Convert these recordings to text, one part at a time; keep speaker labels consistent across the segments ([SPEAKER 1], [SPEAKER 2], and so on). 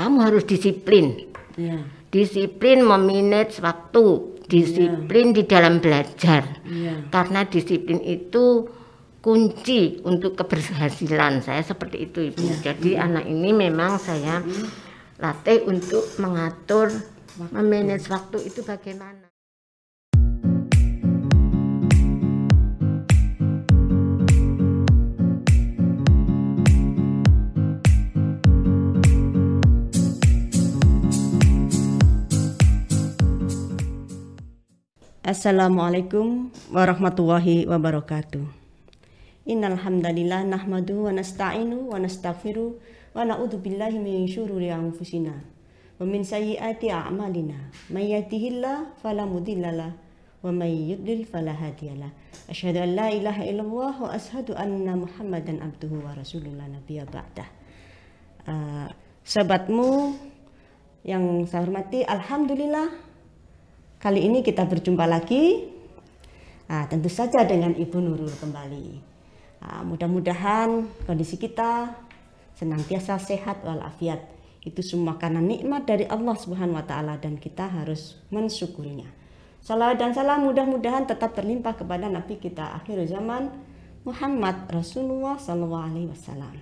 [SPEAKER 1] kamu harus disiplin.
[SPEAKER 2] Iya.
[SPEAKER 1] Disiplin memanage waktu, disiplin di dalam belajar.
[SPEAKER 2] Iya.
[SPEAKER 1] Karena disiplin itu kunci untuk keberhasilan. Saya seperti itu, Ibu. Jadi anak ini memang saya latih untuk mengatur memanage waktu itu bagaimana.
[SPEAKER 2] Assalamualaikum warahmatullahi wabarakatuh. Innal hamdalillah nahmadu wa nasta'inu wa nastaghfiru wa na'udzu billahi min syururi anfusina wa min sayyiati a'malina. May yahdihillahu fala mudhillalah wa may yudlil fala hadiyalah. Asyhadu an la ilaha illallah wa asyhadu anna Muhammadan abduhu wa rasulullah nabiyya ba'dah. Uh, sahabatmu yang saya hormati, alhamdulillah Kali ini kita berjumpa lagi, nah, tentu saja dengan Ibu Nurul kembali. Nah, mudah-mudahan kondisi kita senantiasa sehat walafiat. Itu semua karena nikmat dari Allah Subhanahu wa taala dan kita harus mensyukurinya. Salam dan salam mudah-mudahan tetap terlimpah kepada Nabi kita akhir zaman Muhammad Rasulullah Sallallahu Alaihi Wasallam.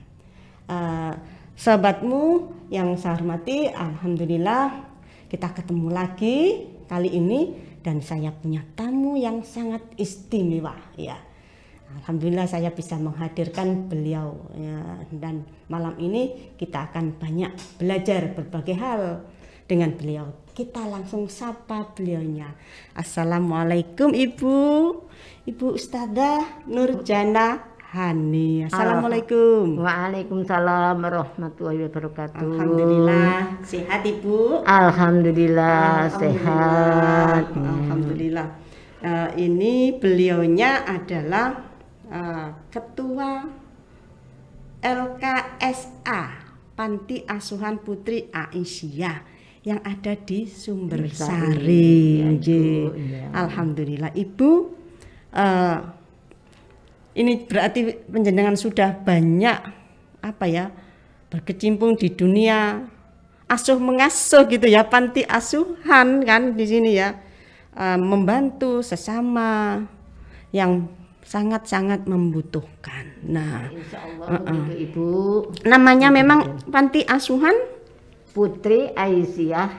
[SPEAKER 2] Uh, sahabatmu yang saya hormati, alhamdulillah kita ketemu lagi kali ini dan saya punya tamu yang sangat istimewa ya. Alhamdulillah saya bisa menghadirkan beliau ya. dan malam ini kita akan banyak belajar berbagai hal dengan beliau. Kita langsung sapa beliaunya. Assalamualaikum Ibu, Ibu Ustadzah Nurjana Hani. Assalamualaikum.
[SPEAKER 1] Waalaikumsalam warahmatullahi wabarakatuh.
[SPEAKER 2] Alhamdulillah sehat Ibu.
[SPEAKER 1] Alhamdulillah, sehat.
[SPEAKER 2] Alhamdulillah. Uh, ini beliaunya adalah uh, ketua LKSA Panti Asuhan Putri Aisyah yang ada di Sumbersari.
[SPEAKER 1] Ya,
[SPEAKER 2] Nggih.
[SPEAKER 1] Ibu, iya.
[SPEAKER 2] Alhamdulillah Ibu uh, ini berarti penjenengan sudah banyak apa ya berkecimpung di dunia asuh mengasuh gitu ya panti asuhan kan di sini ya Eh, membantu sesama yang sangat-sangat membutuhkan. Nah,
[SPEAKER 1] Insya Allah begitu Ibu.
[SPEAKER 2] namanya memang panti asuhan
[SPEAKER 1] Putri Aisyah.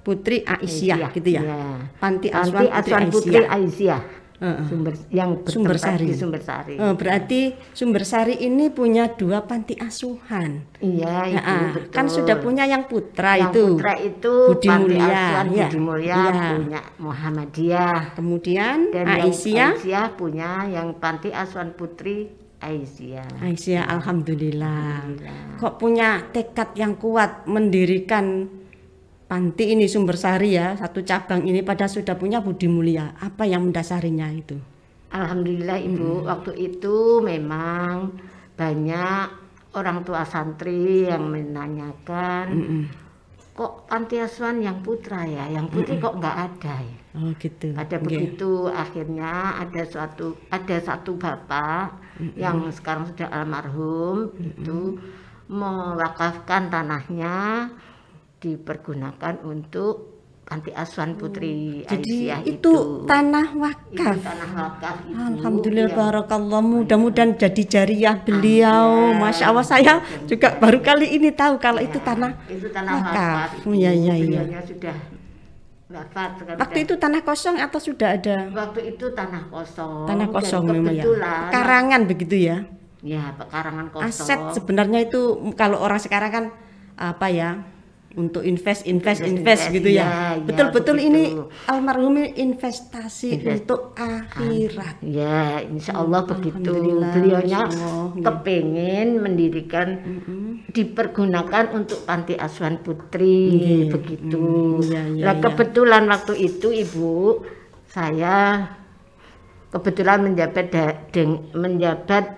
[SPEAKER 2] Putri Aisyah gitu ya.
[SPEAKER 1] Iya.
[SPEAKER 2] Panti
[SPEAKER 1] Panti
[SPEAKER 2] asuhan Putri
[SPEAKER 1] Asuhan Putri
[SPEAKER 2] Aisyah.
[SPEAKER 1] Sumber yang
[SPEAKER 2] Sumbersari.
[SPEAKER 1] bertempat di Sumbersari.
[SPEAKER 2] Oh, berarti Sumbersari ini punya dua panti asuhan.
[SPEAKER 1] Iya, Ibu,
[SPEAKER 2] Nah,
[SPEAKER 1] betul.
[SPEAKER 2] kan sudah punya yang putra
[SPEAKER 1] yang
[SPEAKER 2] itu.
[SPEAKER 1] putra itu
[SPEAKER 2] Budi
[SPEAKER 1] Panti
[SPEAKER 2] Mulia,
[SPEAKER 1] Asuhan
[SPEAKER 2] iya.
[SPEAKER 1] Budi Mulia
[SPEAKER 2] Iya.
[SPEAKER 1] punya Muhammadiyah
[SPEAKER 2] Kemudian
[SPEAKER 1] dan yang
[SPEAKER 2] Aisyah.
[SPEAKER 1] Aisyah punya yang Panti Asuhan Putri Aisyah.
[SPEAKER 2] Aisyah, alhamdulillah.
[SPEAKER 1] Alhamdulillah.
[SPEAKER 2] Kok punya tekad yang kuat mendirikan panti ini Sumbersari ya, satu cabang ini pada sudah punya budi mulia. Apa yang mendasarinya itu?
[SPEAKER 1] Alhamdulillah Ibu, waktu itu memang banyak orang tua santri yang menanyakan kok panti asuhan yang putra ya, yang putri kok nggak ada ya.
[SPEAKER 2] Oh gitu.
[SPEAKER 1] Pada
[SPEAKER 2] Nggih.
[SPEAKER 1] begitu akhirnya ada suatu ada satu bapak yang sekarang sudah almarhum itu mewakafkan tanahnya dipergunakan untuk panti asuhan putri
[SPEAKER 2] Oh, Jadi
[SPEAKER 1] Aisyah
[SPEAKER 2] itu, tanah
[SPEAKER 1] Itu
[SPEAKER 2] wakaf.
[SPEAKER 1] tanah wakaf itu.
[SPEAKER 2] Alhamdulillah
[SPEAKER 1] Iya.
[SPEAKER 2] barakallah mudah-mudahan jadi jariah beliau.
[SPEAKER 1] Amin.
[SPEAKER 2] Masya Allah saya juga baru kali ini tahu kalau itu
[SPEAKER 1] Ya,
[SPEAKER 2] tanah
[SPEAKER 1] itu tanah
[SPEAKER 2] wakaf.
[SPEAKER 1] wakaf.
[SPEAKER 2] Oh, iya, iya, iya.
[SPEAKER 1] Sudah wafat sekarang
[SPEAKER 2] Waktu itu tanah kosong atau sudah ada
[SPEAKER 1] waktu itu tanah kosong.
[SPEAKER 2] tanah kosong memang ya? Karangan begitu ya?
[SPEAKER 1] Ya, pekarangan kosong.
[SPEAKER 2] aset sebenarnya itu kalau orang sekarang kan apa ya untuk invest invest
[SPEAKER 1] Invest,
[SPEAKER 2] invest, gitu
[SPEAKER 1] iya,
[SPEAKER 2] ya
[SPEAKER 1] iya,
[SPEAKER 2] betul-betul
[SPEAKER 1] begitu.
[SPEAKER 2] ini almarhum investasi
[SPEAKER 1] Invest-
[SPEAKER 2] untuk akhirat
[SPEAKER 1] Ya, insya Allah begitu. Beliaunya kepengen mendirikan, dipergunakan untuk panti asuhan putri,
[SPEAKER 2] Iya,
[SPEAKER 1] begitu.
[SPEAKER 2] iya, iya,
[SPEAKER 1] Nah,
[SPEAKER 2] iya.
[SPEAKER 1] kebetulan waktu itu ibu saya kebetulan menjabat da- deng- menjabat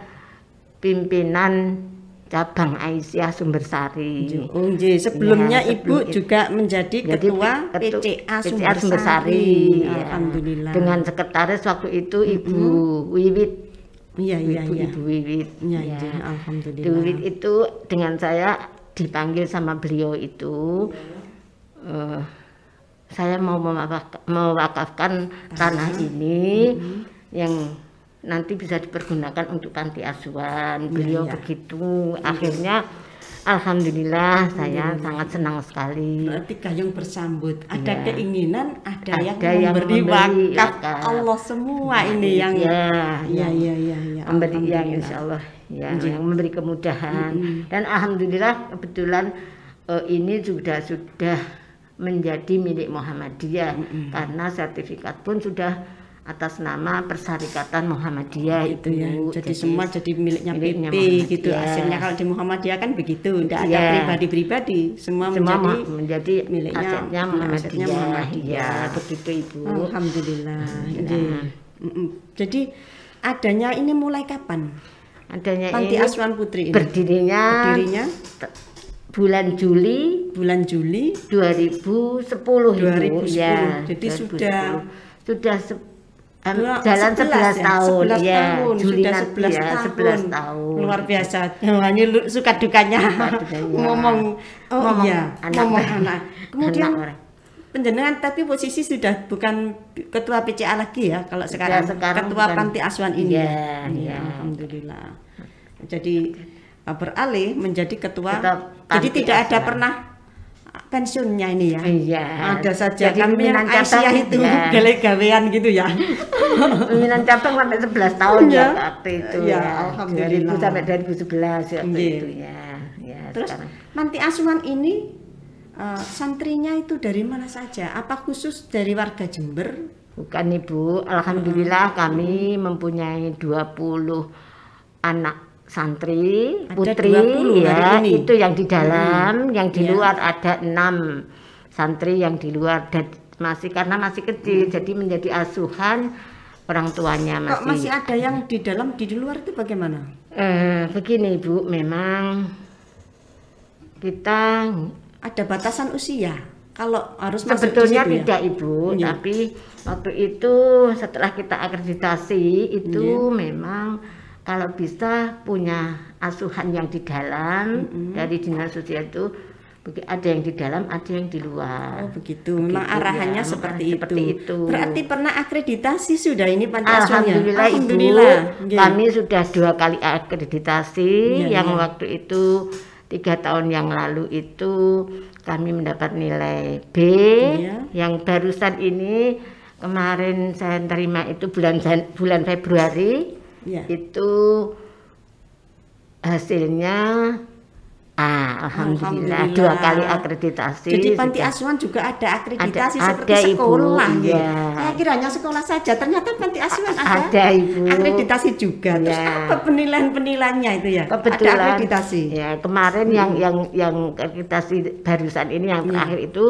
[SPEAKER 1] pimpinan cabang Aisyah Sumbersari.
[SPEAKER 2] Oh, nggih. sebelumnya
[SPEAKER 1] Iya,
[SPEAKER 2] ibu
[SPEAKER 1] sebelum-
[SPEAKER 2] juga menjadi
[SPEAKER 1] Jadi
[SPEAKER 2] ketua
[SPEAKER 1] ketu-
[SPEAKER 2] PCA
[SPEAKER 1] PCA
[SPEAKER 2] Sumbersari,
[SPEAKER 1] ya.
[SPEAKER 2] alhamdulillah
[SPEAKER 1] Dengan sekretaris waktu itu Ibu Wiwit.
[SPEAKER 2] iya iya
[SPEAKER 1] Ibu,
[SPEAKER 2] iya
[SPEAKER 1] Ibu Wiwit.
[SPEAKER 2] iya
[SPEAKER 1] Ya.
[SPEAKER 2] iya
[SPEAKER 1] Ibu
[SPEAKER 2] alhamdulillah
[SPEAKER 1] Wiwit itu dengan saya dipanggil sama beliau itu eh, saya mau mewakaf- mewakafkan tanah ini yang nanti bisa dipergunakan untuk panti asuhan. Beliau
[SPEAKER 2] iya.
[SPEAKER 1] begitu. Akhirnya alhamdulillah saya sangat senang sekali.
[SPEAKER 2] Berarti gayung bersambut. Ada
[SPEAKER 1] Iya.
[SPEAKER 2] keinginan, ada, yang
[SPEAKER 1] Ada yang
[SPEAKER 2] memberi
[SPEAKER 1] memberi
[SPEAKER 2] wakaf.
[SPEAKER 1] wakaf.
[SPEAKER 2] Allah semua ini yang
[SPEAKER 1] ya,
[SPEAKER 2] Iya, iya, iya, iya.
[SPEAKER 1] memberi yang insya Allah ya,
[SPEAKER 2] Iya.
[SPEAKER 1] yang memberi kemudahan dan alhamdulillah kebetulan eh, ini sudah sudah menjadi milik Muhammadiyah karena sertifikat pun sudah atas nama Persyarikatan Muhammadiyah
[SPEAKER 2] itu ya.
[SPEAKER 1] Ibu.
[SPEAKER 2] Jadi, semua jadi miliknya,
[SPEAKER 1] miliknya
[SPEAKER 2] PP gitu.
[SPEAKER 1] Muhammadiyah.
[SPEAKER 2] Hasilnya kalau di Muhammadiyah kan begitu, tidak ada
[SPEAKER 1] Iya.
[SPEAKER 2] pribadi-pribadi, semua,
[SPEAKER 1] semua
[SPEAKER 2] menjadi
[SPEAKER 1] menjadi
[SPEAKER 2] miliknya-
[SPEAKER 1] asetnya
[SPEAKER 2] asetnya
[SPEAKER 1] Muhammadiyah.
[SPEAKER 2] Muhammadiyah.
[SPEAKER 1] Ya, begitu Ibu.
[SPEAKER 2] Alhamdulillah.
[SPEAKER 1] Alhamdulillah.
[SPEAKER 2] Iya. Mm-mm. Jadi adanya ini mulai kapan?
[SPEAKER 1] Adanya
[SPEAKER 2] Panti
[SPEAKER 1] ini
[SPEAKER 2] Asuhan Putri ini.
[SPEAKER 1] berdirinya
[SPEAKER 2] Berdirinya
[SPEAKER 1] bulan Juli
[SPEAKER 2] bulan Juli
[SPEAKER 1] 2010 Ibu.
[SPEAKER 2] 2010.
[SPEAKER 1] Ya,
[SPEAKER 2] Jadi
[SPEAKER 1] 2010.
[SPEAKER 2] sudah
[SPEAKER 1] sudah
[SPEAKER 2] Dua-
[SPEAKER 1] jalan
[SPEAKER 2] 11
[SPEAKER 1] 11,
[SPEAKER 2] ya?
[SPEAKER 1] tahun
[SPEAKER 2] 11
[SPEAKER 1] ya.
[SPEAKER 2] tahun,
[SPEAKER 1] Juli
[SPEAKER 2] sudah
[SPEAKER 1] nanti
[SPEAKER 2] 11
[SPEAKER 1] ya,
[SPEAKER 2] tahun.
[SPEAKER 1] 11 tahun.
[SPEAKER 2] Luar biasa. Wah, ini lu- suka dukanya
[SPEAKER 1] dukanya.
[SPEAKER 2] ngomong oh
[SPEAKER 1] Ngomong
[SPEAKER 2] iya,
[SPEAKER 1] anak.
[SPEAKER 2] ngomong anak. Kemudian
[SPEAKER 1] Anak orang.
[SPEAKER 2] penjenengan tapi posisi sudah bukan ketua PCA lagi ya kalau sekarang,
[SPEAKER 1] sekarang
[SPEAKER 2] ketua
[SPEAKER 1] bukan.
[SPEAKER 2] panti asuhan ini.
[SPEAKER 1] Iya,
[SPEAKER 2] ya?
[SPEAKER 1] iya.
[SPEAKER 2] Alhamdulillah. Jadi uh, beralih menjadi ketua.
[SPEAKER 1] Ketua
[SPEAKER 2] jadi tidak ada
[SPEAKER 1] asuhan.
[SPEAKER 2] pernah pensiunnya ini ya.
[SPEAKER 1] Iya.
[SPEAKER 2] Ada saja
[SPEAKER 1] Jadi
[SPEAKER 2] kami yang
[SPEAKER 1] pimpinan
[SPEAKER 2] Aisyah itu
[SPEAKER 1] ya.
[SPEAKER 2] gale-gawean gitu ya.
[SPEAKER 1] Pimpinan cabang sampai 11 tahun
[SPEAKER 2] Iya.
[SPEAKER 1] ya waktu itu
[SPEAKER 2] Iya,
[SPEAKER 1] ya.
[SPEAKER 2] alhamdulillah.
[SPEAKER 1] 2000 sampai 2011 ya waktu
[SPEAKER 2] Iya.
[SPEAKER 1] itu ya. Ya,
[SPEAKER 2] Terus
[SPEAKER 1] sekarang.
[SPEAKER 2] panti asuhan ini uh, santrinya itu dari mana saja? Apa khusus dari warga Jember?
[SPEAKER 1] Bukan Ibu, Alhamdulillah kami mempunyai 20 anak santri,
[SPEAKER 2] Ada
[SPEAKER 1] putri
[SPEAKER 2] 20
[SPEAKER 1] ya,
[SPEAKER 2] ini.
[SPEAKER 1] itu yang di dalam, yang di
[SPEAKER 2] Ya.
[SPEAKER 1] luar ada enam santri yang di luar dan masih karena masih kecil, jadi menjadi asuhan orang tuanya
[SPEAKER 2] Kok masih ada yang di dalam di luar itu bagaimana?
[SPEAKER 1] Eh, begini Ibu, memang kita
[SPEAKER 2] Ada batasan usia. Kalau harus masuk
[SPEAKER 1] Sebetulnya
[SPEAKER 2] di situ ya?
[SPEAKER 1] tidak ibu,
[SPEAKER 2] Iya.
[SPEAKER 1] tapi waktu itu setelah kita akreditasi itu
[SPEAKER 2] Iya.
[SPEAKER 1] memang kalau bisa punya asuhan yang di dalam dari dinas sosial itu ada yang di dalam, ada yang di luar.
[SPEAKER 2] Oh begitu. Memang
[SPEAKER 1] Begitu,
[SPEAKER 2] arahannya
[SPEAKER 1] ya,
[SPEAKER 2] seperti,
[SPEAKER 1] seperti
[SPEAKER 2] itu.
[SPEAKER 1] itu.
[SPEAKER 2] Berarti pernah akreditasi sudah ini panti asuhannya?
[SPEAKER 1] Alhamdulillah,
[SPEAKER 2] Alhamdulillah.
[SPEAKER 1] ibu,
[SPEAKER 2] Nggih.
[SPEAKER 1] kami sudah dua kali akreditasi
[SPEAKER 2] Iya,
[SPEAKER 1] yang
[SPEAKER 2] iya.
[SPEAKER 1] waktu itu tiga tahun yang lalu itu kami mendapat nilai B,
[SPEAKER 2] Iya.
[SPEAKER 1] yang barusan ini kemarin saya terima itu bulan bulan Februari
[SPEAKER 2] Iya.
[SPEAKER 1] itu hasilnya A, alhamdulillah,
[SPEAKER 2] Alhamdulillah.
[SPEAKER 1] dua kali akreditasi.
[SPEAKER 2] Jadi panti
[SPEAKER 1] sudah.
[SPEAKER 2] asuhan juga ada akreditasi
[SPEAKER 1] Ada-
[SPEAKER 2] seperti
[SPEAKER 1] ada, Ibu.
[SPEAKER 2] sekolah. gitu.
[SPEAKER 1] Iya.
[SPEAKER 2] Saya kira hanya sekolah saja. Ternyata panti asuhan ada.
[SPEAKER 1] Ada, Ibu.
[SPEAKER 2] Akreditasi juga. Terus
[SPEAKER 1] Iya.
[SPEAKER 2] apa penilaian-penilaiannya itu ya?
[SPEAKER 1] Kebetulan
[SPEAKER 2] Ada akreditasi.
[SPEAKER 1] Ya, kemarin yang yang yang akreditasi barusan ini yang
[SPEAKER 2] Iya.
[SPEAKER 1] terakhir itu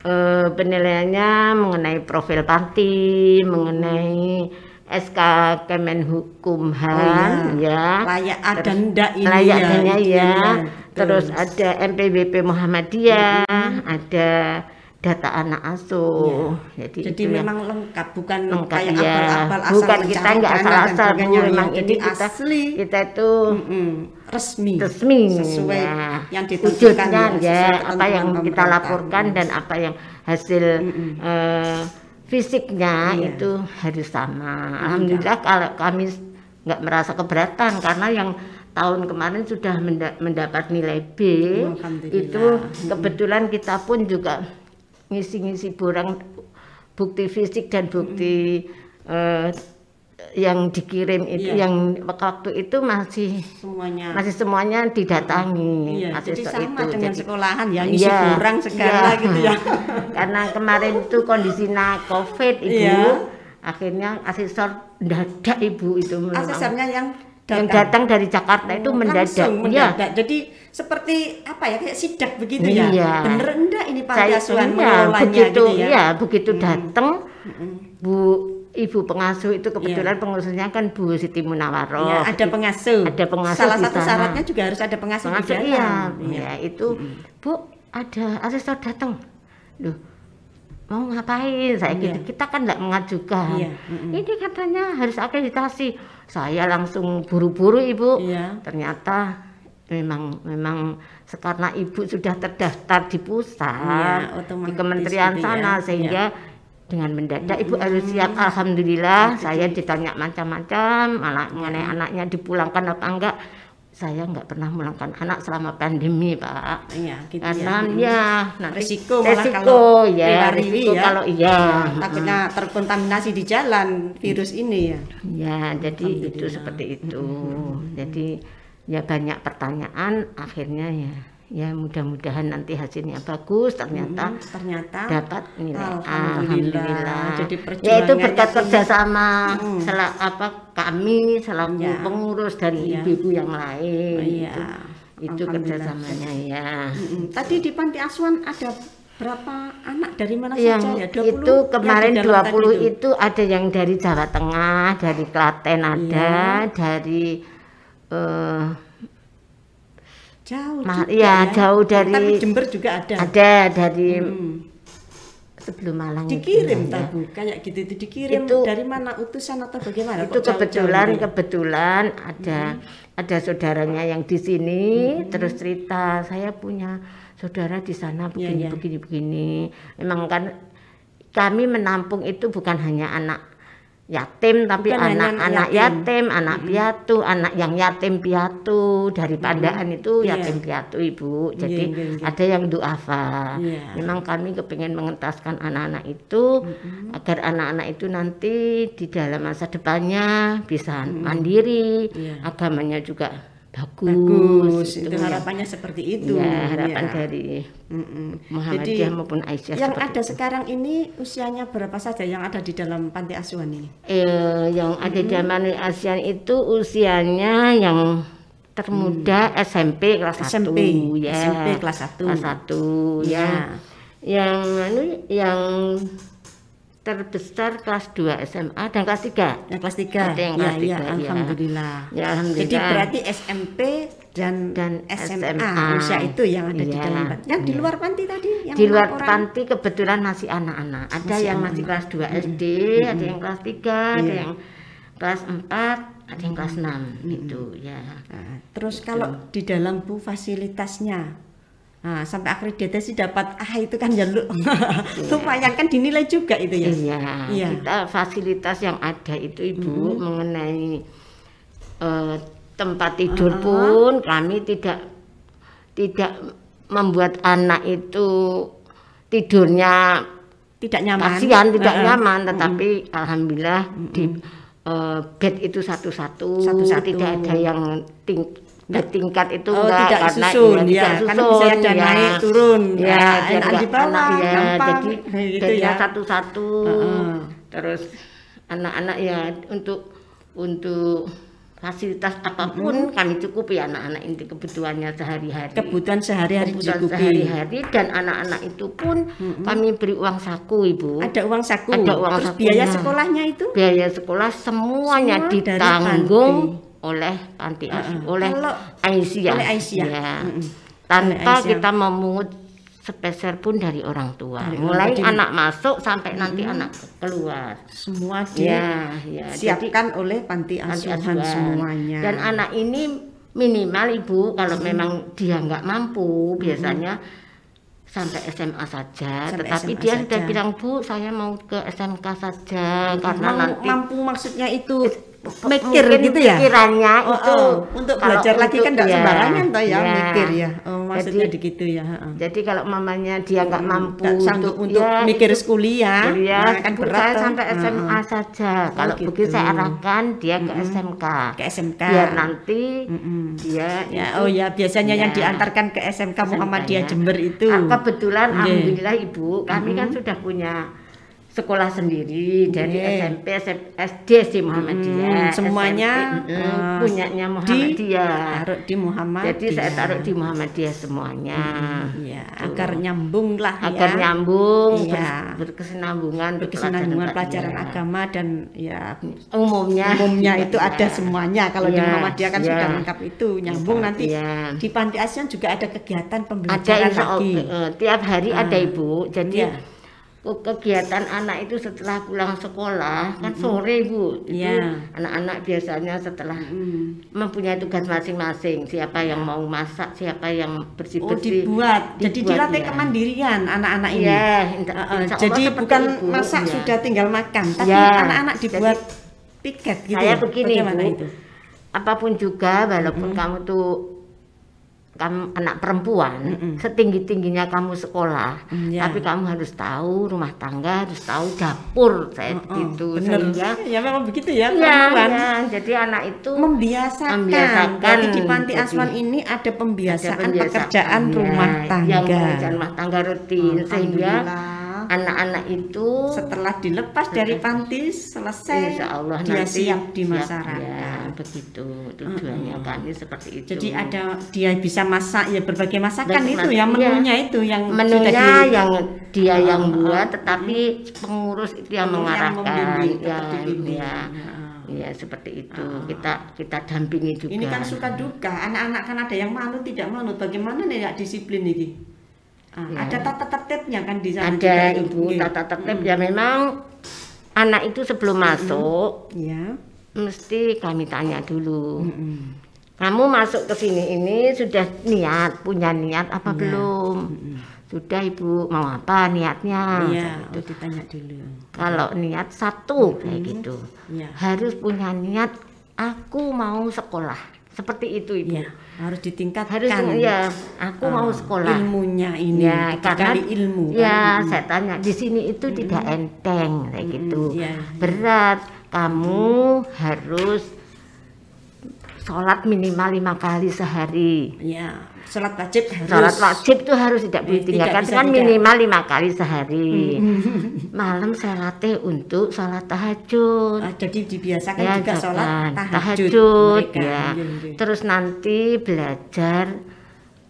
[SPEAKER 1] eh, penilaiannya mengenai profil panti, mengenai SK Kemenhukumhan
[SPEAKER 2] Oh, iya.
[SPEAKER 1] ya.
[SPEAKER 2] Layak ada
[SPEAKER 1] Terus
[SPEAKER 2] ndak ini ya, itu
[SPEAKER 1] ya.
[SPEAKER 2] ya.
[SPEAKER 1] Terus
[SPEAKER 2] Terus.
[SPEAKER 1] ada MPWP Muhammadiyah, ada data anak asuh. Jadi,
[SPEAKER 2] Jadi
[SPEAKER 1] itu yang-
[SPEAKER 2] memang lengkap, bukan
[SPEAKER 1] lengkap
[SPEAKER 2] kayak
[SPEAKER 1] ya.
[SPEAKER 2] abal-abal asal
[SPEAKER 1] Bukan kita
[SPEAKER 2] mencari
[SPEAKER 1] nggak
[SPEAKER 2] dana dan
[SPEAKER 1] asal-asal, Bu.
[SPEAKER 2] ya.
[SPEAKER 1] Memang
[SPEAKER 2] Jadi
[SPEAKER 1] ini kita
[SPEAKER 2] asli.
[SPEAKER 1] kita itu
[SPEAKER 2] Mm-mm. resmi.
[SPEAKER 1] resmi
[SPEAKER 2] Sesuai
[SPEAKER 1] ya.
[SPEAKER 2] yang
[SPEAKER 1] wujudnya
[SPEAKER 2] ya,
[SPEAKER 1] ya, apa yang kita laporkan dan apa yang hasil eh, fisiknya
[SPEAKER 2] Iya.
[SPEAKER 1] itu harus sama. Alhamdulillah kalau kami nggak merasa keberatan karena yang tahun kemarin sudah menda- mendapat nilai B
[SPEAKER 2] Alhamdulillah.
[SPEAKER 1] itu kebetulan kita pun juga ngisi-ngisi borang bukti fisik dan bukti eh, yang dikirim itu
[SPEAKER 2] Iya.
[SPEAKER 1] yang waktu itu masih
[SPEAKER 2] Semuanya.
[SPEAKER 1] masih semuanya didatangi
[SPEAKER 2] Iya,
[SPEAKER 1] masih
[SPEAKER 2] jadi
[SPEAKER 1] so-
[SPEAKER 2] sama
[SPEAKER 1] itu.
[SPEAKER 2] dengan
[SPEAKER 1] Jadi-
[SPEAKER 2] sekolahan ya,
[SPEAKER 1] Iya,
[SPEAKER 2] kurang segala
[SPEAKER 1] iya.
[SPEAKER 2] gitu ya.
[SPEAKER 1] karena kemarin itu kondisinya covid ibu
[SPEAKER 2] Iya.
[SPEAKER 1] akhirnya asesor dadak ibu itu.
[SPEAKER 2] Asesornya yang
[SPEAKER 1] yang datang dari Jakarta itu mendadak
[SPEAKER 2] Langsung
[SPEAKER 1] ya
[SPEAKER 2] mendadak. Jadi seperti apa ya kayak sidak begitu ya.
[SPEAKER 1] Iya.
[SPEAKER 2] Bener enggak ini panti
[SPEAKER 1] saya
[SPEAKER 2] asuhan
[SPEAKER 1] iya,
[SPEAKER 2] mengelolanya
[SPEAKER 1] begitu
[SPEAKER 2] gitu ya.
[SPEAKER 1] iya begitu datang bu ibu pengasuh itu kebetulan pengasuhnya kan Bu Siti Munawaroh
[SPEAKER 2] Iya, ada pengasuh.
[SPEAKER 1] Ada pengasuh
[SPEAKER 2] Salah satu
[SPEAKER 1] sana.
[SPEAKER 2] syaratnya juga harus ada pengasuh,
[SPEAKER 1] Pengasuh
[SPEAKER 2] di
[SPEAKER 1] iya,
[SPEAKER 2] dalam.
[SPEAKER 1] ya itu Bu ada asesor datang. Loh, mau ngapain saya
[SPEAKER 2] Iya.
[SPEAKER 1] gitu. Kita kan nggak mengajukan.
[SPEAKER 2] Iya, mm-mm.
[SPEAKER 1] Ini katanya harus akreditasi. Saya langsung buru-buru Ibu.
[SPEAKER 2] Iya.
[SPEAKER 1] Ternyata memang memang karena ibu sudah terdaftar di pusat
[SPEAKER 2] Iya,
[SPEAKER 1] di kementerian
[SPEAKER 2] gitu ya.
[SPEAKER 1] sana sehingga dengan mendadak. Ibu harus siap. Alhamdulillah saya ditanya macam-macam malah mengenai anaknya dipulangkan apa enggak. Saya enggak pernah memulangkan anak selama pandemi pak.
[SPEAKER 2] Iya, gitu
[SPEAKER 1] karena
[SPEAKER 2] ya.
[SPEAKER 1] ya nanti
[SPEAKER 2] Resiko malah
[SPEAKER 1] resiko
[SPEAKER 2] kalau
[SPEAKER 1] ya
[SPEAKER 2] riwari
[SPEAKER 1] resiko
[SPEAKER 2] ya.
[SPEAKER 1] kalau iya.
[SPEAKER 2] Takutnya terkontaminasi di jalan virus ini ya.
[SPEAKER 1] Ya, jadi itu seperti itu. Jadi ya banyak pertanyaan, akhirnya ya ya mudah-mudahan nanti hasilnya bagus ternyata
[SPEAKER 2] Hmm, ternyata
[SPEAKER 1] dapat nilai A.
[SPEAKER 2] Alhamdulillah.
[SPEAKER 1] alhamdulillah.
[SPEAKER 2] Jadi
[SPEAKER 1] ya itu
[SPEAKER 2] perjuangannya
[SPEAKER 1] berkat kerjasama
[SPEAKER 2] Hmm.
[SPEAKER 1] sela, apa kami selaku
[SPEAKER 2] Ya.
[SPEAKER 1] pengurus dari
[SPEAKER 2] Iya.
[SPEAKER 1] ibu-ibu yang lain.
[SPEAKER 2] Iya.
[SPEAKER 1] Itu, itu kerjasamanya ya.
[SPEAKER 2] Mm-mm. Tadi di panti asuhan ada berapa anak dari mana
[SPEAKER 1] yang
[SPEAKER 2] saja ya? 20
[SPEAKER 1] itu
[SPEAKER 2] yang
[SPEAKER 1] kemarin
[SPEAKER 2] dalam
[SPEAKER 1] 20
[SPEAKER 2] tadi
[SPEAKER 1] itu. ada yang dari Jawa Tengah, dari Klaten ada,
[SPEAKER 2] Iya.
[SPEAKER 1] dari eh
[SPEAKER 2] jauh
[SPEAKER 1] Ma-
[SPEAKER 2] juga
[SPEAKER 1] iya,
[SPEAKER 2] ya.
[SPEAKER 1] jauh dari-
[SPEAKER 2] Tapi Jember juga ada.
[SPEAKER 1] ada dari
[SPEAKER 2] Hmm.
[SPEAKER 1] sebelum Malang itu
[SPEAKER 2] Dikirim
[SPEAKER 1] ya.
[SPEAKER 2] tabu kayak gitu itu dikirim
[SPEAKER 1] Itu-
[SPEAKER 2] dari mana utusan atau bagaimana?
[SPEAKER 1] itu
[SPEAKER 2] Kok
[SPEAKER 1] kebetulan
[SPEAKER 2] gitu ya?
[SPEAKER 1] kebetulan ada ada saudaranya yang di sini terus cerita saya punya saudara di sana
[SPEAKER 2] Iya,
[SPEAKER 1] begini
[SPEAKER 2] iya.
[SPEAKER 1] begini begini memang kan kami menampung itu bukan hanya anak yatim tapi anak-anak
[SPEAKER 2] yatim.
[SPEAKER 1] yatim, anak piatu anak yang yatim piatu dari pandaan itu
[SPEAKER 2] Iya.
[SPEAKER 1] yatim piatu ibu
[SPEAKER 2] Iya,
[SPEAKER 1] jadi
[SPEAKER 2] iya, iya.
[SPEAKER 1] ada yang duafa
[SPEAKER 2] Iya.
[SPEAKER 1] memang kami kepengen mengentaskan anak-anak itu agar anak-anak itu nanti di dalam masa depannya bisa mandiri,
[SPEAKER 2] Iya.
[SPEAKER 1] agamanya juga bagus.
[SPEAKER 2] bagus itu
[SPEAKER 1] ya.
[SPEAKER 2] harapannya seperti itu.
[SPEAKER 1] Ya, harapan
[SPEAKER 2] Iya.
[SPEAKER 1] dari
[SPEAKER 2] Mm-mm.
[SPEAKER 1] Muhammadiyah
[SPEAKER 2] Jadi,
[SPEAKER 1] maupun Aisyah
[SPEAKER 2] yang ada sekarang ini usianya berapa saja yang ada di dalam panti asuhan ini?
[SPEAKER 1] Eh, yang ada zaman ASEAN itu usianya yang termuda SMP kelas 1
[SPEAKER 2] SMP,
[SPEAKER 1] ya.
[SPEAKER 2] SMP kelas satu.
[SPEAKER 1] Kelas 1 ya.
[SPEAKER 2] Ya.
[SPEAKER 1] Yang anu yang terbesar kelas 2 SMA dan kelas 3.
[SPEAKER 2] Yang kelas 3.
[SPEAKER 1] Ada yang
[SPEAKER 2] ya,
[SPEAKER 1] kelas
[SPEAKER 2] ya,
[SPEAKER 1] tiga, ya.
[SPEAKER 2] alhamdulillah.
[SPEAKER 1] Ya alhamdulillah.
[SPEAKER 2] Jadi berarti SMP dan,
[SPEAKER 1] Dan
[SPEAKER 2] SMA,
[SPEAKER 1] SMA.
[SPEAKER 2] usia itu yang ada di
[SPEAKER 1] Iya,
[SPEAKER 2] dalam panti. Yang di
[SPEAKER 1] iya.
[SPEAKER 2] luar panti tadi yang
[SPEAKER 1] di luar
[SPEAKER 2] orang?
[SPEAKER 1] panti kebetulan masih anak-anak. Ada
[SPEAKER 2] Masih
[SPEAKER 1] yang masih kelas 2 SD, ada yang kelas 3, ada
[SPEAKER 2] Iya.
[SPEAKER 1] yang kelas 4, ada yang kelas 6 gitu ya.
[SPEAKER 2] Nah, terus kalau di dalam Bu fasilitasnya Nah, sampai akreditasi dapat ah itu kan ya lu lumayan kan dinilai juga itu ya.
[SPEAKER 1] Iya,
[SPEAKER 2] Iya.
[SPEAKER 1] kita fasilitas yang ada itu Ibu mengenai eh, tempat tidur pun kami tidak tidak membuat anak itu tidurnya
[SPEAKER 2] Tidak nyaman.
[SPEAKER 1] kasihan tidak
[SPEAKER 2] Heeh.
[SPEAKER 1] nyaman tetapi alhamdulillah di eh, bed itu satu-satu
[SPEAKER 2] Satu-satu.
[SPEAKER 1] tidak ada yang ting bed tingkat itu
[SPEAKER 2] Oh,
[SPEAKER 1] enggak
[SPEAKER 2] tidak
[SPEAKER 1] karena
[SPEAKER 2] susun
[SPEAKER 1] iya,
[SPEAKER 2] ya,
[SPEAKER 1] tidak
[SPEAKER 2] karena
[SPEAKER 1] susun,
[SPEAKER 2] bisa ada
[SPEAKER 1] ya.
[SPEAKER 2] naik turun.
[SPEAKER 1] ya
[SPEAKER 2] Nah,
[SPEAKER 1] biar
[SPEAKER 2] enak di bawah,
[SPEAKER 1] ya,
[SPEAKER 2] gampang,
[SPEAKER 1] jadi
[SPEAKER 2] gitu ya.
[SPEAKER 1] satu-satu
[SPEAKER 2] Heeh.
[SPEAKER 1] terus anak-anak ya untuk untuk fasilitas apa pun kami cukupi anak-anak ini kebutuhannya sehari-hari
[SPEAKER 2] Kebutuhan sehari-hari
[SPEAKER 1] kebutuhan sehari-hari dan anak-anak itu pun kami beri uang saku ibu
[SPEAKER 2] Ada uang saku.
[SPEAKER 1] Ada uang
[SPEAKER 2] Terus
[SPEAKER 1] sakunya.
[SPEAKER 2] biaya sekolahnya itu
[SPEAKER 1] biaya sekolah semuanya
[SPEAKER 2] Semua
[SPEAKER 1] ditanggung. Oleh panti asuhan
[SPEAKER 2] Heeh.
[SPEAKER 1] oleh Aisyah,
[SPEAKER 2] oleh Aisyah.
[SPEAKER 1] Ya. Tanpa
[SPEAKER 2] Aisyah.
[SPEAKER 1] kita memungut sepeser pun dari orang tua
[SPEAKER 2] Dari orang
[SPEAKER 1] mulai
[SPEAKER 2] tua.
[SPEAKER 1] anak masuk sampai nanti anak keluar
[SPEAKER 2] semua
[SPEAKER 1] ya ya jadi
[SPEAKER 2] disiapkan oleh panti
[SPEAKER 1] panti
[SPEAKER 2] asuhan semuanya.
[SPEAKER 1] dan anak ini minimal ibu kalau memang dia nggak mampu biasanya sampai SMA saja
[SPEAKER 2] Sampai
[SPEAKER 1] tetapi
[SPEAKER 2] SMA
[SPEAKER 1] dia sudah
[SPEAKER 2] saja.
[SPEAKER 1] bilang bu saya mau ke SMK saja karena
[SPEAKER 2] Mau-
[SPEAKER 1] nanti
[SPEAKER 2] mampu maksudnya itu mikir
[SPEAKER 1] mungkin
[SPEAKER 2] gitu ya.
[SPEAKER 1] pikirannya
[SPEAKER 2] Oh,
[SPEAKER 1] itu
[SPEAKER 2] oh, untuk
[SPEAKER 1] kalau
[SPEAKER 2] belajar lagi kan
[SPEAKER 1] untuk-
[SPEAKER 2] enggak
[SPEAKER 1] ya,
[SPEAKER 2] sembarangan toh ya,
[SPEAKER 1] ya.
[SPEAKER 2] mikir ya. Oh, maksudnya
[SPEAKER 1] Jadi-
[SPEAKER 2] begitu ya,
[SPEAKER 1] jadi kalau mamanya dia nggak mampu
[SPEAKER 2] Nggak sanggup untuk
[SPEAKER 1] ya,
[SPEAKER 2] mikir
[SPEAKER 1] itu-
[SPEAKER 2] kuliah,
[SPEAKER 1] kuliah
[SPEAKER 2] nah, kan berat
[SPEAKER 1] saya
[SPEAKER 2] toh.
[SPEAKER 1] sampai SMA
[SPEAKER 2] Heeh.
[SPEAKER 1] saja
[SPEAKER 2] Oh,
[SPEAKER 1] kalau
[SPEAKER 2] gitu.
[SPEAKER 1] begitu saya arahkan dia ke SMK
[SPEAKER 2] ke SMK.
[SPEAKER 1] biar nanti
[SPEAKER 2] Mm-mm.
[SPEAKER 1] dia
[SPEAKER 2] Ya,
[SPEAKER 1] itu-
[SPEAKER 2] oh ya biasanya yang
[SPEAKER 1] Ya.
[SPEAKER 2] diantarkan ke SMK Muhammadiyah
[SPEAKER 1] ya.
[SPEAKER 2] Jember itu.
[SPEAKER 1] Ah, kebetulan alhamdulillah ibu kami kan sudah punya sekolah sendiri dari
[SPEAKER 2] Nggih.
[SPEAKER 1] SMP SM- SD sih
[SPEAKER 2] Mm,
[SPEAKER 1] Muhammadiyah
[SPEAKER 2] semuanya,
[SPEAKER 1] SMP, mm,
[SPEAKER 2] eh,
[SPEAKER 1] punyanya Muhammadiyah
[SPEAKER 2] Taruh di Muhammadiyah.
[SPEAKER 1] jadi saya taruh di Muhammadiyah semuanya
[SPEAKER 2] Ya, agar nyambung lah
[SPEAKER 1] agar
[SPEAKER 2] ya.
[SPEAKER 1] nyambung
[SPEAKER 2] Iya.
[SPEAKER 1] ber- berkesinambungan
[SPEAKER 2] berkesinambungan pelajaran
[SPEAKER 1] iya.
[SPEAKER 2] agama dan ya
[SPEAKER 1] umumnya
[SPEAKER 2] umumnya itu
[SPEAKER 1] Iya.
[SPEAKER 2] ada semuanya kalau di
[SPEAKER 1] Iya,
[SPEAKER 2] Muhammadiyah kan
[SPEAKER 1] iya.
[SPEAKER 2] sudah lengkap itu nyambung nanti
[SPEAKER 1] Iya.
[SPEAKER 2] di Panti Asuhan juga ada kegiatan
[SPEAKER 1] ada
[SPEAKER 2] pembelajaran
[SPEAKER 1] insya
[SPEAKER 2] lagi
[SPEAKER 1] eh, tiap hari ada ibu jadi
[SPEAKER 2] Iya.
[SPEAKER 1] Ke- kegiatan anak itu setelah pulang sekolah kan sore bu itu
[SPEAKER 2] Iya.
[SPEAKER 1] anak-anak biasanya setelah
[SPEAKER 2] Mm.
[SPEAKER 1] mempunyai tugas masing-masing siapa yang mau masak siapa yang bersih
[SPEAKER 2] Oh
[SPEAKER 1] bersih
[SPEAKER 2] dibuat, jadi
[SPEAKER 1] Dibuat,
[SPEAKER 2] dilatih
[SPEAKER 1] ya.
[SPEAKER 2] kemandirian anak-anak ini.
[SPEAKER 1] Iya, insya-
[SPEAKER 2] Uh, uh, jadi bukan
[SPEAKER 1] itu,
[SPEAKER 2] masak
[SPEAKER 1] iya.
[SPEAKER 2] sudah tinggal makan, tapi
[SPEAKER 1] Ya,
[SPEAKER 2] anak-anak
[SPEAKER 1] jadi
[SPEAKER 2] dibuat piket gitu.
[SPEAKER 1] saya
[SPEAKER 2] ya?
[SPEAKER 1] begini
[SPEAKER 2] Bagaimana
[SPEAKER 1] bu
[SPEAKER 2] itu?
[SPEAKER 1] apa pun juga walaupun kamu tuh kamu anak perempuan setinggi tingginya kamu sekolah
[SPEAKER 2] Mm, ya.
[SPEAKER 1] tapi kamu harus tahu rumah tangga harus tahu dapur saya begitu
[SPEAKER 2] bener.
[SPEAKER 1] sehingga
[SPEAKER 2] Ya memang begitu ya,
[SPEAKER 1] ya,
[SPEAKER 2] perempuan.
[SPEAKER 1] ya, jadi anak itu
[SPEAKER 2] Membiasakan.
[SPEAKER 1] Membiasakan.
[SPEAKER 2] Jadi di panti
[SPEAKER 1] Jadi,
[SPEAKER 2] asuhan ini ada pembiasaan,
[SPEAKER 1] ada penbiasaan,
[SPEAKER 2] pekerjaan
[SPEAKER 1] ya,
[SPEAKER 2] rumah tangga.
[SPEAKER 1] yang pekerjaan rumah tangga rutin sehingga. Anak-anak itu
[SPEAKER 2] setelah dilepas dari panti selesai
[SPEAKER 1] Insya Allah
[SPEAKER 2] dia
[SPEAKER 1] nanti
[SPEAKER 2] siap di masyarakat.
[SPEAKER 1] ya, begitu tujuannya kami seperti itu.
[SPEAKER 2] Jadi ada dia bisa masak ya berbagai masakan
[SPEAKER 1] Berbagai
[SPEAKER 2] itu
[SPEAKER 1] mas-
[SPEAKER 2] ya
[SPEAKER 1] iya.
[SPEAKER 2] menunya itu yang sudah
[SPEAKER 1] menunya
[SPEAKER 2] di-
[SPEAKER 1] yang dia
[SPEAKER 2] Ah,
[SPEAKER 1] yang
[SPEAKER 2] ah,
[SPEAKER 1] buat tetapi pengurus itu yang
[SPEAKER 2] Yang
[SPEAKER 1] mengarahkan
[SPEAKER 2] membimbing,
[SPEAKER 1] ya, ya seperti itu. Kita kita dampingi juga
[SPEAKER 2] Ini kan suka duka, anak-anak kan ada yang manut tidak manut. Bagaimana nih ya disiplin ini? Ah, Ada tata tertibnya kan di sana.
[SPEAKER 1] ada
[SPEAKER 2] itu.
[SPEAKER 1] ibu
[SPEAKER 2] Nggih.
[SPEAKER 1] tata tertib ya memang anak itu sebelum masuk
[SPEAKER 2] Ya.
[SPEAKER 1] mesti kami tanya dulu
[SPEAKER 2] Mm-mm.
[SPEAKER 1] kamu masuk ke sini ini sudah niat punya niat apa
[SPEAKER 2] Iya.
[SPEAKER 1] belum sudah ibu mau apa niatnya
[SPEAKER 2] Iya, oh ditanya dulu.
[SPEAKER 1] kalau niat satu kayak gitu
[SPEAKER 2] Iya.
[SPEAKER 1] harus punya niat aku mau sekolah seperti itu ibu
[SPEAKER 2] Iya, harus ditingkatkan.
[SPEAKER 1] harus ya aku mau
[SPEAKER 2] Ah,
[SPEAKER 1] sekolah
[SPEAKER 2] Ilmunya ini,
[SPEAKER 1] ya karena
[SPEAKER 2] ilmu. kan?
[SPEAKER 1] ya saya tanya di sini itu tidak enteng kayak gitu
[SPEAKER 2] iya.
[SPEAKER 1] berat kamu harus sholat minimal lima kali sehari
[SPEAKER 2] Ya, sholat wajib harus.
[SPEAKER 1] sholat wajib itu harus tidak boleh
[SPEAKER 2] Eh, tidak
[SPEAKER 1] tinggalkan
[SPEAKER 2] bisa
[SPEAKER 1] kan
[SPEAKER 2] tidak.
[SPEAKER 1] minimal lima kali sehari malam saya latih untuk sholat tahajud
[SPEAKER 2] Ah, jadi dibiasakan
[SPEAKER 1] ya
[SPEAKER 2] juga sholat tahajud,
[SPEAKER 1] tahajud
[SPEAKER 2] mereka.
[SPEAKER 1] ya
[SPEAKER 2] Iya, iya.
[SPEAKER 1] terus nanti belajar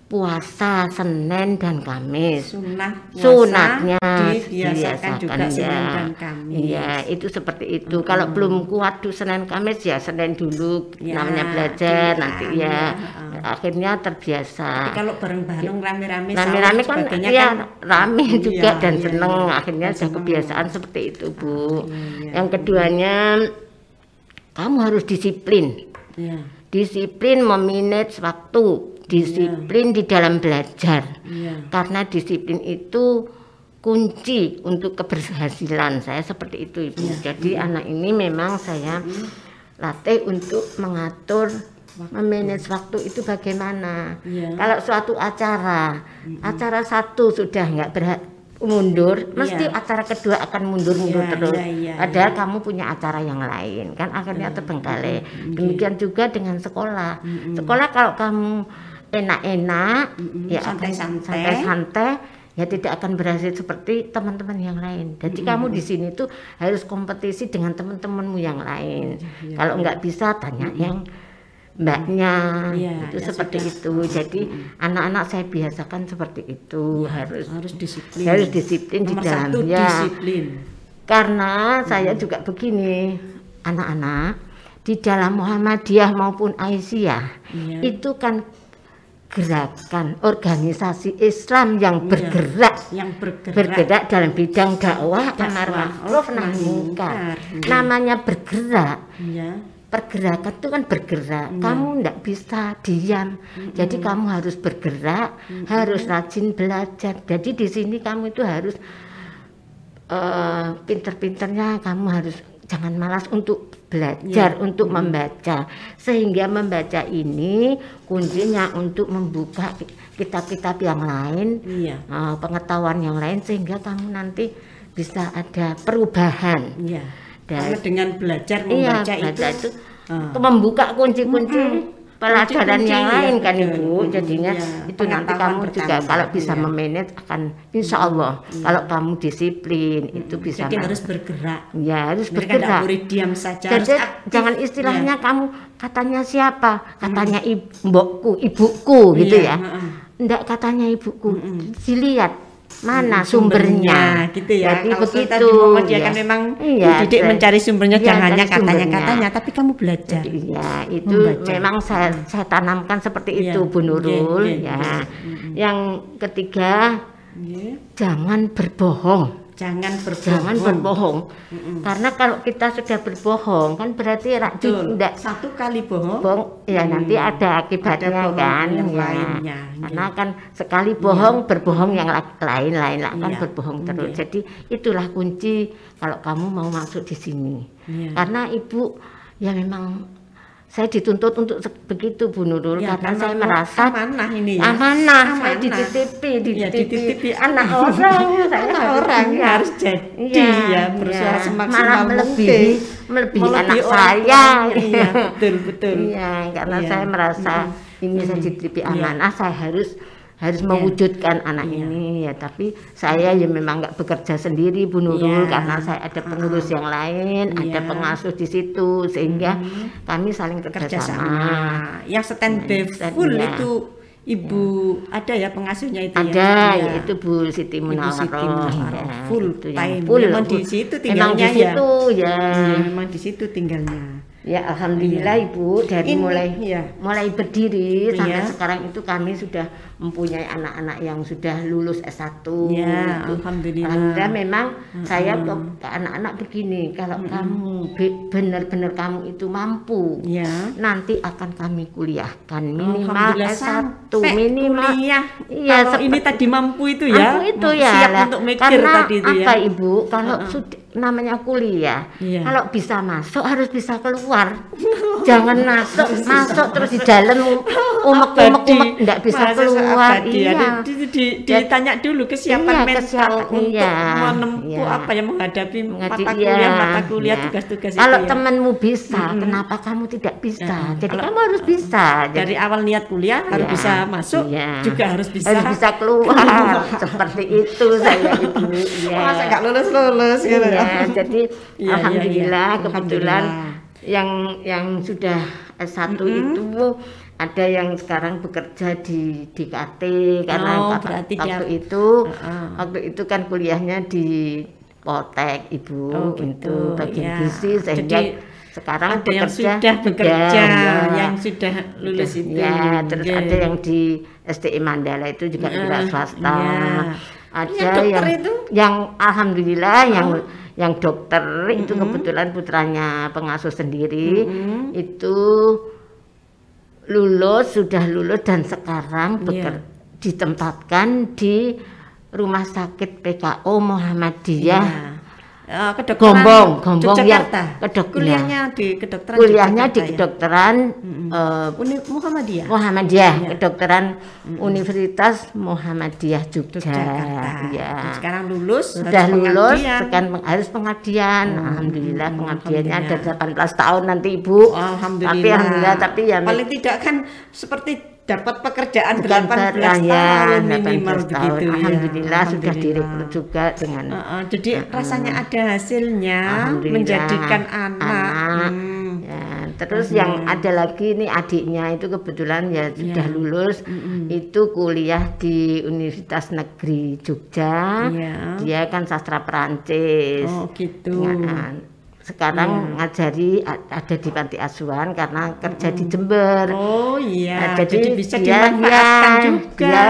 [SPEAKER 1] puasa Senin dan Kamis
[SPEAKER 2] puasa
[SPEAKER 1] sunatnya
[SPEAKER 2] dibiasakan juga
[SPEAKER 1] dibiasakan,
[SPEAKER 2] Senin
[SPEAKER 1] ya.
[SPEAKER 2] dan Kamis.
[SPEAKER 1] Iya, itu seperti itu. Kalau belum kuat tuh Senin Kamis ya Senin dulu
[SPEAKER 2] Ya,
[SPEAKER 1] namanya belajar
[SPEAKER 2] iya,
[SPEAKER 1] nanti
[SPEAKER 2] iya,
[SPEAKER 1] ya.
[SPEAKER 2] heeh.
[SPEAKER 1] Akhirnya terbiasa.
[SPEAKER 2] Tapi kalau bareng-bareng rame-rame
[SPEAKER 1] Rame-rame kan ya
[SPEAKER 2] kan
[SPEAKER 1] rame
[SPEAKER 2] Iya,
[SPEAKER 1] juga dan
[SPEAKER 2] iya,
[SPEAKER 1] seneng.
[SPEAKER 2] iya.
[SPEAKER 1] Akhirnya sudah kebiasaan seperti itu, Bu.
[SPEAKER 2] iya.
[SPEAKER 1] Yang keduanya kamu harus disiplin.
[SPEAKER 2] Iya.
[SPEAKER 1] Disiplin memanage waktu, disiplin di dalam belajar.
[SPEAKER 2] Iya.
[SPEAKER 1] Karena disiplin itu kunci untuk keberhasilan saya seperti itu ibu.
[SPEAKER 2] Iya.
[SPEAKER 1] Jadi anak ini memang saya latih untuk mengatur memanage waktu itu bagaimana.
[SPEAKER 2] Iya.
[SPEAKER 1] Kalau suatu acara, acara satu sudah nggak berhak mundur, mesti
[SPEAKER 2] Iya.
[SPEAKER 1] acara kedua akan mundur-mundur
[SPEAKER 2] Iya,
[SPEAKER 1] terus.
[SPEAKER 2] iya, iya,
[SPEAKER 1] Padahal kamu punya acara yang lain, kan akhirnya terbengkalai. Demikian juga dengan sekolah. Sekolah kalau kamu enak-enak, ya akan
[SPEAKER 2] santai-santai.
[SPEAKER 1] santai-santai, ya tidak akan berhasil seperti teman-teman yang lain. Jadi kamu di sini tuh harus kompetisi dengan teman-temanmu yang lain. Kalau nggak bisa tanya yang mbaknya,
[SPEAKER 2] Iya,
[SPEAKER 1] itu
[SPEAKER 2] ya
[SPEAKER 1] seperti
[SPEAKER 2] sudah.
[SPEAKER 1] itu. Jadi anak-anak saya biasakan seperti itu harus
[SPEAKER 2] harus disiplin.
[SPEAKER 1] harus disiplin di
[SPEAKER 2] Nomor satu
[SPEAKER 1] dalamnya.
[SPEAKER 2] disiplin.
[SPEAKER 1] Karena saya juga begini, anak-anak di dalam Muhammadiyah maupun Aisyah
[SPEAKER 2] Iya.
[SPEAKER 1] itu kan gerakan organisasi Islam yang
[SPEAKER 2] Iya.
[SPEAKER 1] bergerak
[SPEAKER 2] Yang bergerak.
[SPEAKER 1] bergerak dalam bidang dakwah amar ma'ruf nahi munkar. Namanya bergerak,
[SPEAKER 2] Iya.
[SPEAKER 1] pergerakan itu kan bergerak. Kamu ndak bisa diam. Jadi kamu harus bergerak, harus rajin belajar. Jadi di sini kamu itu harus eh, pinter-pinternya kamu harus jangan malas untuk belajar, untuk membaca. Sehingga membaca ini kuncinya untuk membuka kitab-kitab yang lain,
[SPEAKER 2] Iya.
[SPEAKER 1] eh, pengetahuan yang lain sehingga kamu nanti bisa ada perubahan.
[SPEAKER 2] Iya.
[SPEAKER 1] Dan
[SPEAKER 2] Karena dengan belajar
[SPEAKER 1] iya,
[SPEAKER 2] membaca
[SPEAKER 1] baca
[SPEAKER 2] itu,
[SPEAKER 1] itu
[SPEAKER 2] ah,
[SPEAKER 1] membuka kunci-kunci pelajaran yang
[SPEAKER 2] ya,
[SPEAKER 1] lain kan
[SPEAKER 2] betul.
[SPEAKER 1] ibu
[SPEAKER 2] Mm,
[SPEAKER 1] jadinya
[SPEAKER 2] iya.
[SPEAKER 1] itu nanti kamu juga kalau bisa
[SPEAKER 2] iya.
[SPEAKER 1] memanage akan insya Allah kalau kamu disiplin itu bisa
[SPEAKER 2] jadi harus bergerak.
[SPEAKER 1] ya harus
[SPEAKER 2] Mereka
[SPEAKER 1] bergerak
[SPEAKER 2] boleh diam saja.
[SPEAKER 1] jadi jangan istilahnya kamu katanya siapa katanya ibu, mbokku ibuku gitu
[SPEAKER 2] Iya,
[SPEAKER 1] ya
[SPEAKER 2] heeh.
[SPEAKER 1] enggak katanya ibuku dilihat mana
[SPEAKER 2] sumbernya,
[SPEAKER 1] sumbernya,
[SPEAKER 2] gitu ya.
[SPEAKER 1] jadi
[SPEAKER 2] Kalau kita
[SPEAKER 1] begitu
[SPEAKER 2] di Muhammadiyah
[SPEAKER 1] ya.
[SPEAKER 2] kan memang
[SPEAKER 1] Iya,
[SPEAKER 2] dididik
[SPEAKER 1] saya-
[SPEAKER 2] mencari sumbernya,
[SPEAKER 1] iya,
[SPEAKER 2] jangan hanya
[SPEAKER 1] cari sumbernya.
[SPEAKER 2] katanya-katanya, tapi kamu belajar.
[SPEAKER 1] Iya, itu
[SPEAKER 2] Membaca.
[SPEAKER 1] memang saya saya tanamkan seperti
[SPEAKER 2] Iya,
[SPEAKER 1] itu Bu Nurul
[SPEAKER 2] iya, iya,
[SPEAKER 1] ya. Yang ketiga,
[SPEAKER 2] Iya.
[SPEAKER 1] jangan berbohong.
[SPEAKER 2] Jangan berbohong.
[SPEAKER 1] jangan berbohong. Karena kalau kita sudah berbohong kan berarti tidak
[SPEAKER 2] Satu kali bohong.
[SPEAKER 1] bohong ya nanti ada akibatnya
[SPEAKER 2] Ada
[SPEAKER 1] kan
[SPEAKER 2] yang
[SPEAKER 1] ya.
[SPEAKER 2] lainnya,
[SPEAKER 1] karena kan sekali bohong berbohong yang la- lain-lain lah kan
[SPEAKER 2] Iya.
[SPEAKER 1] berbohong terus
[SPEAKER 2] Iya.
[SPEAKER 1] jadi itulah kunci kalau kamu mau masuk di sini
[SPEAKER 2] Iya.
[SPEAKER 1] karena ibu ya memang saya dituntut untuk begitu Bu Nurul
[SPEAKER 2] Ya,
[SPEAKER 1] karena saya merasa
[SPEAKER 2] amanah ini ya.
[SPEAKER 1] amanah, saya
[SPEAKER 2] Amanah.
[SPEAKER 1] dititipi
[SPEAKER 2] Ya,
[SPEAKER 1] dititipi,
[SPEAKER 2] dititipi
[SPEAKER 1] anak orang saya
[SPEAKER 2] Anak
[SPEAKER 1] harus-
[SPEAKER 2] orang
[SPEAKER 1] iya.
[SPEAKER 2] harus jadi
[SPEAKER 1] Iya,
[SPEAKER 2] ya berusaha
[SPEAKER 1] iya.
[SPEAKER 2] semaksimal
[SPEAKER 1] malah melebihi melebihi anak saya.
[SPEAKER 2] Iya, betul betul.
[SPEAKER 1] Iya, karena
[SPEAKER 2] Iya.
[SPEAKER 1] saya merasa ini saya dititipi amanah, saya harus harus mewujudkan anak
[SPEAKER 2] Iya.
[SPEAKER 1] ini ya. Tapi saya ya memang nggak bekerja sendiri Bu Nurul
[SPEAKER 2] Iya.
[SPEAKER 1] karena saya ada pengurus yang lain, ada
[SPEAKER 2] Iya.
[SPEAKER 1] pengasuh di situ sehingga kami saling
[SPEAKER 2] kerjasama. Yang standby
[SPEAKER 1] Stand-
[SPEAKER 2] full
[SPEAKER 1] iya.
[SPEAKER 2] itu ibu ada ya pengasuhnya itu
[SPEAKER 1] Ada
[SPEAKER 2] ya.
[SPEAKER 1] yaitu Bu Siti Munawaroh.
[SPEAKER 2] Siti Munawaroh.
[SPEAKER 1] ya,
[SPEAKER 2] Full
[SPEAKER 1] itu yang
[SPEAKER 2] time.
[SPEAKER 1] full
[SPEAKER 2] Memang
[SPEAKER 1] Bu.
[SPEAKER 2] di situ
[SPEAKER 1] Memang di
[SPEAKER 2] tinggalnya ya.
[SPEAKER 1] situ ya.
[SPEAKER 2] Iya, memang di situ tinggalnya.
[SPEAKER 1] Ya alhamdulillah Ibu dari
[SPEAKER 2] Ini,
[SPEAKER 1] mulai
[SPEAKER 2] iya.
[SPEAKER 1] mulai berdiri sampai
[SPEAKER 2] Iya.
[SPEAKER 1] sekarang itu kami sudah mempunyai anak-anak yang sudah lulus S1.
[SPEAKER 2] Ya,
[SPEAKER 1] Itu.
[SPEAKER 2] alhamdulillah.
[SPEAKER 1] Alhamdulillah memang saya ke, anak-anak begini, kalau kamu be- benar-benar kamu itu mampu,
[SPEAKER 2] Ya.
[SPEAKER 1] nanti akan kami kuliahkan minimal
[SPEAKER 2] Alhamdulillah
[SPEAKER 1] S1
[SPEAKER 2] sampai
[SPEAKER 1] minimal
[SPEAKER 2] kuliah.
[SPEAKER 1] Iya,
[SPEAKER 2] Kalau ini tadi mampu itu ya.
[SPEAKER 1] Aku itu ya
[SPEAKER 2] Siap
[SPEAKER 1] lah.
[SPEAKER 2] untuk mikir
[SPEAKER 1] karena
[SPEAKER 2] tadi itu ya.
[SPEAKER 1] apa ibu kalau sud- namanya kuliah
[SPEAKER 2] Iya.
[SPEAKER 1] kalau bisa masuk harus bisa keluar jangan masuk masuk terus di dalam umek umek umek tidak bisa
[SPEAKER 2] Masa
[SPEAKER 1] keluar
[SPEAKER 2] abadi
[SPEAKER 1] iya
[SPEAKER 2] ya. Di, di- di- ditanya dulu kesiapan
[SPEAKER 1] Iya,
[SPEAKER 2] mental
[SPEAKER 1] kesiapan,
[SPEAKER 2] untuk
[SPEAKER 1] iya,
[SPEAKER 2] menempuh
[SPEAKER 1] iya.
[SPEAKER 2] apa ya menghadapi
[SPEAKER 1] Mengerti,
[SPEAKER 2] mata
[SPEAKER 1] iya,
[SPEAKER 2] kuliah, mata kuliah,
[SPEAKER 1] iya.
[SPEAKER 2] tugas-tugas
[SPEAKER 1] kalau
[SPEAKER 2] itu ya.
[SPEAKER 1] temanmu bisa kenapa kamu tidak bisa
[SPEAKER 2] Ya,
[SPEAKER 1] jadi
[SPEAKER 2] kalau-
[SPEAKER 1] kamu harus bisa jadi
[SPEAKER 2] dari awal niat kuliah harus
[SPEAKER 1] Iya,
[SPEAKER 2] bisa masuk,
[SPEAKER 1] iya.
[SPEAKER 2] juga harus bisa.
[SPEAKER 1] harus bisa keluar seperti itu saya ibu iya
[SPEAKER 2] Masa nggak lulus lulus gitu
[SPEAKER 1] Iya,
[SPEAKER 2] ya.
[SPEAKER 1] jadi
[SPEAKER 2] Iya,
[SPEAKER 1] alhamdulillah
[SPEAKER 2] iya, iya.
[SPEAKER 1] kebetulan
[SPEAKER 2] Alhamdulillah.
[SPEAKER 1] yang yang sudah S1 itu ada yang sekarang bekerja di di KT karena
[SPEAKER 2] Oh,
[SPEAKER 1] waktu
[SPEAKER 2] dia-
[SPEAKER 1] itu
[SPEAKER 2] Heeh.
[SPEAKER 1] waktu itu kan kuliahnya di Poltek Ibu
[SPEAKER 2] Oh,
[SPEAKER 1] itu
[SPEAKER 2] gitu,
[SPEAKER 1] bagian
[SPEAKER 2] ya.
[SPEAKER 1] gizi sehingga
[SPEAKER 2] Jadi,
[SPEAKER 1] sekarang
[SPEAKER 2] ada yang
[SPEAKER 1] bekerja
[SPEAKER 2] sudah bekerja,
[SPEAKER 1] ya,
[SPEAKER 2] yang sudah lulus
[SPEAKER 1] Udah,
[SPEAKER 2] itu.
[SPEAKER 1] Ya, terus
[SPEAKER 2] Oke.
[SPEAKER 1] ada yang di STI Mandala itu juga wira
[SPEAKER 2] Ah,
[SPEAKER 1] swasta.
[SPEAKER 2] iya.
[SPEAKER 1] Ada
[SPEAKER 2] Yang
[SPEAKER 1] yang
[SPEAKER 2] itu? Oh.
[SPEAKER 1] yang alhamdulillah yang yang dokter itu kebetulan putranya pengasuh sendiri itu lulus sudah lulus dan sekarang
[SPEAKER 2] Iya.
[SPEAKER 1] beker- ditempatkan di Rumah Sakit PKO Muhammadiyah.
[SPEAKER 2] Iya. Eh, kedokteran
[SPEAKER 1] Gombong, Gombong yang
[SPEAKER 2] Yogyakarta.
[SPEAKER 1] kedok-
[SPEAKER 2] kuliahnya di kedokteran
[SPEAKER 1] Kuliahnya di
[SPEAKER 2] ya?
[SPEAKER 1] kedokteran eh,
[SPEAKER 2] Uni Muhammadiyah.
[SPEAKER 1] Muhammadiyah, kedokteran Universitas Muhammadiyah Jogja.
[SPEAKER 2] Yogyakarta.
[SPEAKER 1] Ya.
[SPEAKER 2] Dan Sekarang lulus,
[SPEAKER 1] Sudah
[SPEAKER 2] harus
[SPEAKER 1] lulus,
[SPEAKER 2] pengabdian.
[SPEAKER 1] sekarang harus pengabdian. alhamdulillah pengabdiannya ada
[SPEAKER 2] alhamdulillah.
[SPEAKER 1] 18 tahun nanti Ibu.
[SPEAKER 2] Alhamdulillah.
[SPEAKER 1] Tapi alhamdulillah tapi ya
[SPEAKER 2] paling tidak kan seperti dapat pekerjaan
[SPEAKER 1] bukan
[SPEAKER 2] 18
[SPEAKER 1] ber- ya,
[SPEAKER 2] tahun
[SPEAKER 1] 18
[SPEAKER 2] minimal
[SPEAKER 1] tahun.
[SPEAKER 2] begitu ya.
[SPEAKER 1] Alhamdulillah sudah
[SPEAKER 2] Alhamdulillah.
[SPEAKER 1] direkrut juga dengan
[SPEAKER 2] Heeh, jadi rasanya ada hasilnya menjadikan anak.
[SPEAKER 1] Anak.
[SPEAKER 2] Hmm.
[SPEAKER 1] Ya, terus yang ada lagi nih adiknya itu kebetulan ya sudah lulus itu kuliah di Universitas Negeri Jogja.
[SPEAKER 2] Iya.
[SPEAKER 1] Dia kan sastra Perancis.
[SPEAKER 2] Oh gitu.
[SPEAKER 1] Nah, sekarang ngajari a- ada di panti asuhan karena kerja di Jember.
[SPEAKER 2] Oh iya,
[SPEAKER 1] Nah,
[SPEAKER 2] jadi,
[SPEAKER 1] jadi
[SPEAKER 2] bisa
[SPEAKER 1] dia-
[SPEAKER 2] dimanfaatkan
[SPEAKER 1] dia-
[SPEAKER 2] juga.
[SPEAKER 1] dia,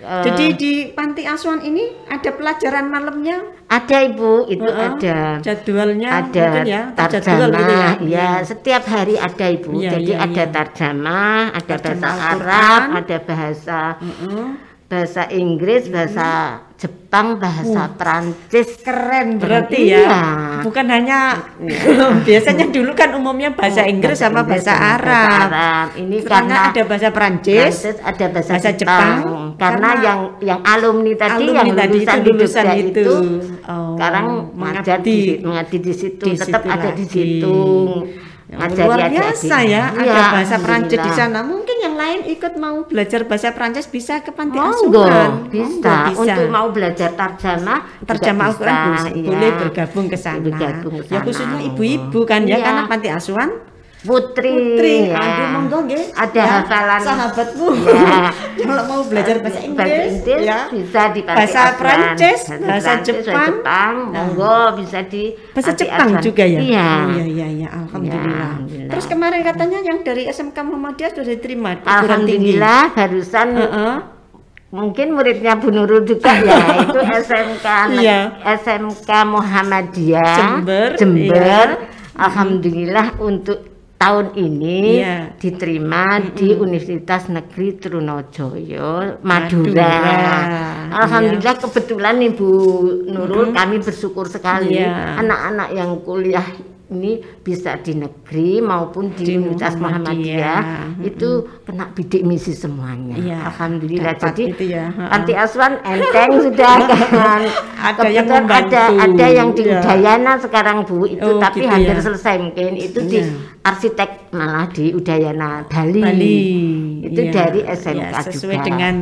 [SPEAKER 1] eh,
[SPEAKER 2] jadi di panti asuhan ini ada pelajaran malamnya,
[SPEAKER 1] Ada Ibu, itu
[SPEAKER 2] Heeh.
[SPEAKER 1] ada.
[SPEAKER 2] jadwalnya
[SPEAKER 1] ada
[SPEAKER 2] ya,
[SPEAKER 1] tarjamah
[SPEAKER 2] terjadwal gitu ya.
[SPEAKER 1] ya setiap hari ada ibu
[SPEAKER 2] Iya,
[SPEAKER 1] jadi
[SPEAKER 2] iya,
[SPEAKER 1] ada tarjamah ada
[SPEAKER 2] Tarjamah
[SPEAKER 1] bahasa. Arab ada bahasa
[SPEAKER 2] Heeh.
[SPEAKER 1] Bahasa Inggris bahasa Jepang bahasa Perancis
[SPEAKER 2] Keren berarti
[SPEAKER 1] Iya.
[SPEAKER 2] ya. Bukan hanya biasanya dulu kan umumnya bahasa Inggris sama
[SPEAKER 1] Inggris
[SPEAKER 2] bahasa
[SPEAKER 1] sama
[SPEAKER 2] Arab.
[SPEAKER 1] ini
[SPEAKER 2] Sekarang
[SPEAKER 1] karena
[SPEAKER 2] ada bahasa Perancis,
[SPEAKER 1] Prancis, ada bahasa,
[SPEAKER 2] bahasa
[SPEAKER 1] Jepang,
[SPEAKER 2] Jepang,
[SPEAKER 1] karena,
[SPEAKER 2] karena
[SPEAKER 1] yang yang alumni tadi
[SPEAKER 2] alumni
[SPEAKER 1] yang
[SPEAKER 2] tadi itu
[SPEAKER 1] lulusan di
[SPEAKER 2] lulusan itu.
[SPEAKER 1] itu,
[SPEAKER 2] Oh,
[SPEAKER 1] sekarang mengajar di mengabdi di situ
[SPEAKER 2] Di
[SPEAKER 1] tetap
[SPEAKER 2] situ
[SPEAKER 1] ada di
[SPEAKER 2] lagi.
[SPEAKER 1] situ
[SPEAKER 2] Ya,
[SPEAKER 1] ngajari
[SPEAKER 2] luar
[SPEAKER 1] adik-adik.
[SPEAKER 2] biasa ya, ada
[SPEAKER 1] Iya,
[SPEAKER 2] bahasa Perancis di
[SPEAKER 1] alhamdulillah.
[SPEAKER 2] sana. Mungkin yang lain ikut mau belajar bahasa Perancis bisa ke panti
[SPEAKER 1] Monggo,
[SPEAKER 2] asuhan.
[SPEAKER 1] bisa.
[SPEAKER 2] Monggo, bisa.
[SPEAKER 1] Untuk mau belajar tarjamah, juga
[SPEAKER 2] terjemah Al-Quran
[SPEAKER 1] bisa,
[SPEAKER 2] bisa,
[SPEAKER 1] iya.
[SPEAKER 2] boleh bergabung ke sana.
[SPEAKER 1] Bergabung ke
[SPEAKER 2] Ya
[SPEAKER 1] sana,
[SPEAKER 2] khususnya
[SPEAKER 1] monggo.
[SPEAKER 2] ibu-ibu kan ya
[SPEAKER 1] Iya.
[SPEAKER 2] karena panti asuhan
[SPEAKER 1] Putri,
[SPEAKER 2] Putri,
[SPEAKER 1] ya.
[SPEAKER 2] aduh monggo nggih.
[SPEAKER 1] Ada
[SPEAKER 2] Ya,
[SPEAKER 1] hafalan
[SPEAKER 2] sahabatmu.
[SPEAKER 1] Ya.
[SPEAKER 2] Kalau mau belajar bahasa Inggris,
[SPEAKER 1] Bahasa Inggris
[SPEAKER 2] ya.
[SPEAKER 1] bisa di
[SPEAKER 2] Bahasa. Prancis, bahasa
[SPEAKER 1] Prancis,
[SPEAKER 2] Jepang.
[SPEAKER 1] Jepang, monggo bisa di
[SPEAKER 2] Bahasa Jepang juga ya?
[SPEAKER 1] Iya.
[SPEAKER 2] Oh, iya, iya, iya. Alhamdulillah.
[SPEAKER 1] alhamdulillah.
[SPEAKER 2] Terus kemarin katanya yang dari SMK Muhammadiyah sudah diterima perguruan tinggi.
[SPEAKER 1] Alhamdulillah barusan
[SPEAKER 2] Heeh.
[SPEAKER 1] mungkin muridnya Bu Nurul juga ya itu SMK
[SPEAKER 2] Iya.
[SPEAKER 1] SMK Muhammadiyah
[SPEAKER 2] Jember,
[SPEAKER 1] Jember.
[SPEAKER 2] iya.
[SPEAKER 1] Alhamdulillah untuk tahun ini
[SPEAKER 2] Iya.
[SPEAKER 1] diterima di Universitas Negeri Trunojoyo Madura.
[SPEAKER 2] Madura. Iya.
[SPEAKER 1] Alhamdulillah kebetulan nih Bu Nurul kami bersyukur sekali
[SPEAKER 2] Iya.
[SPEAKER 1] anak-anak yang kuliah ini bisa di negeri maupun di,
[SPEAKER 2] Di
[SPEAKER 1] Universitas
[SPEAKER 2] Muhammadiyah.
[SPEAKER 1] Muhammadiyah itu kena bidik misi semuanya.
[SPEAKER 2] Iya,
[SPEAKER 1] Alhamdulillah.
[SPEAKER 2] dapat
[SPEAKER 1] Jadi
[SPEAKER 2] ya,
[SPEAKER 1] anti asuhan enteng sudah kan.
[SPEAKER 2] Ada yang
[SPEAKER 1] Kebetulan ada
[SPEAKER 2] membantu.
[SPEAKER 1] ada yang di
[SPEAKER 2] Iya.
[SPEAKER 1] Udayana sekarang Bu itu
[SPEAKER 2] Oh,
[SPEAKER 1] tapi
[SPEAKER 2] gitu
[SPEAKER 1] hampir
[SPEAKER 2] ya.
[SPEAKER 1] selesai mungkin itu di
[SPEAKER 2] Iya.
[SPEAKER 1] arsitek malah di Udayana Bali.
[SPEAKER 2] Bali.
[SPEAKER 1] Itu
[SPEAKER 2] Iya.
[SPEAKER 1] dari SMK
[SPEAKER 2] Iya, sesuai
[SPEAKER 1] juga.
[SPEAKER 2] dengan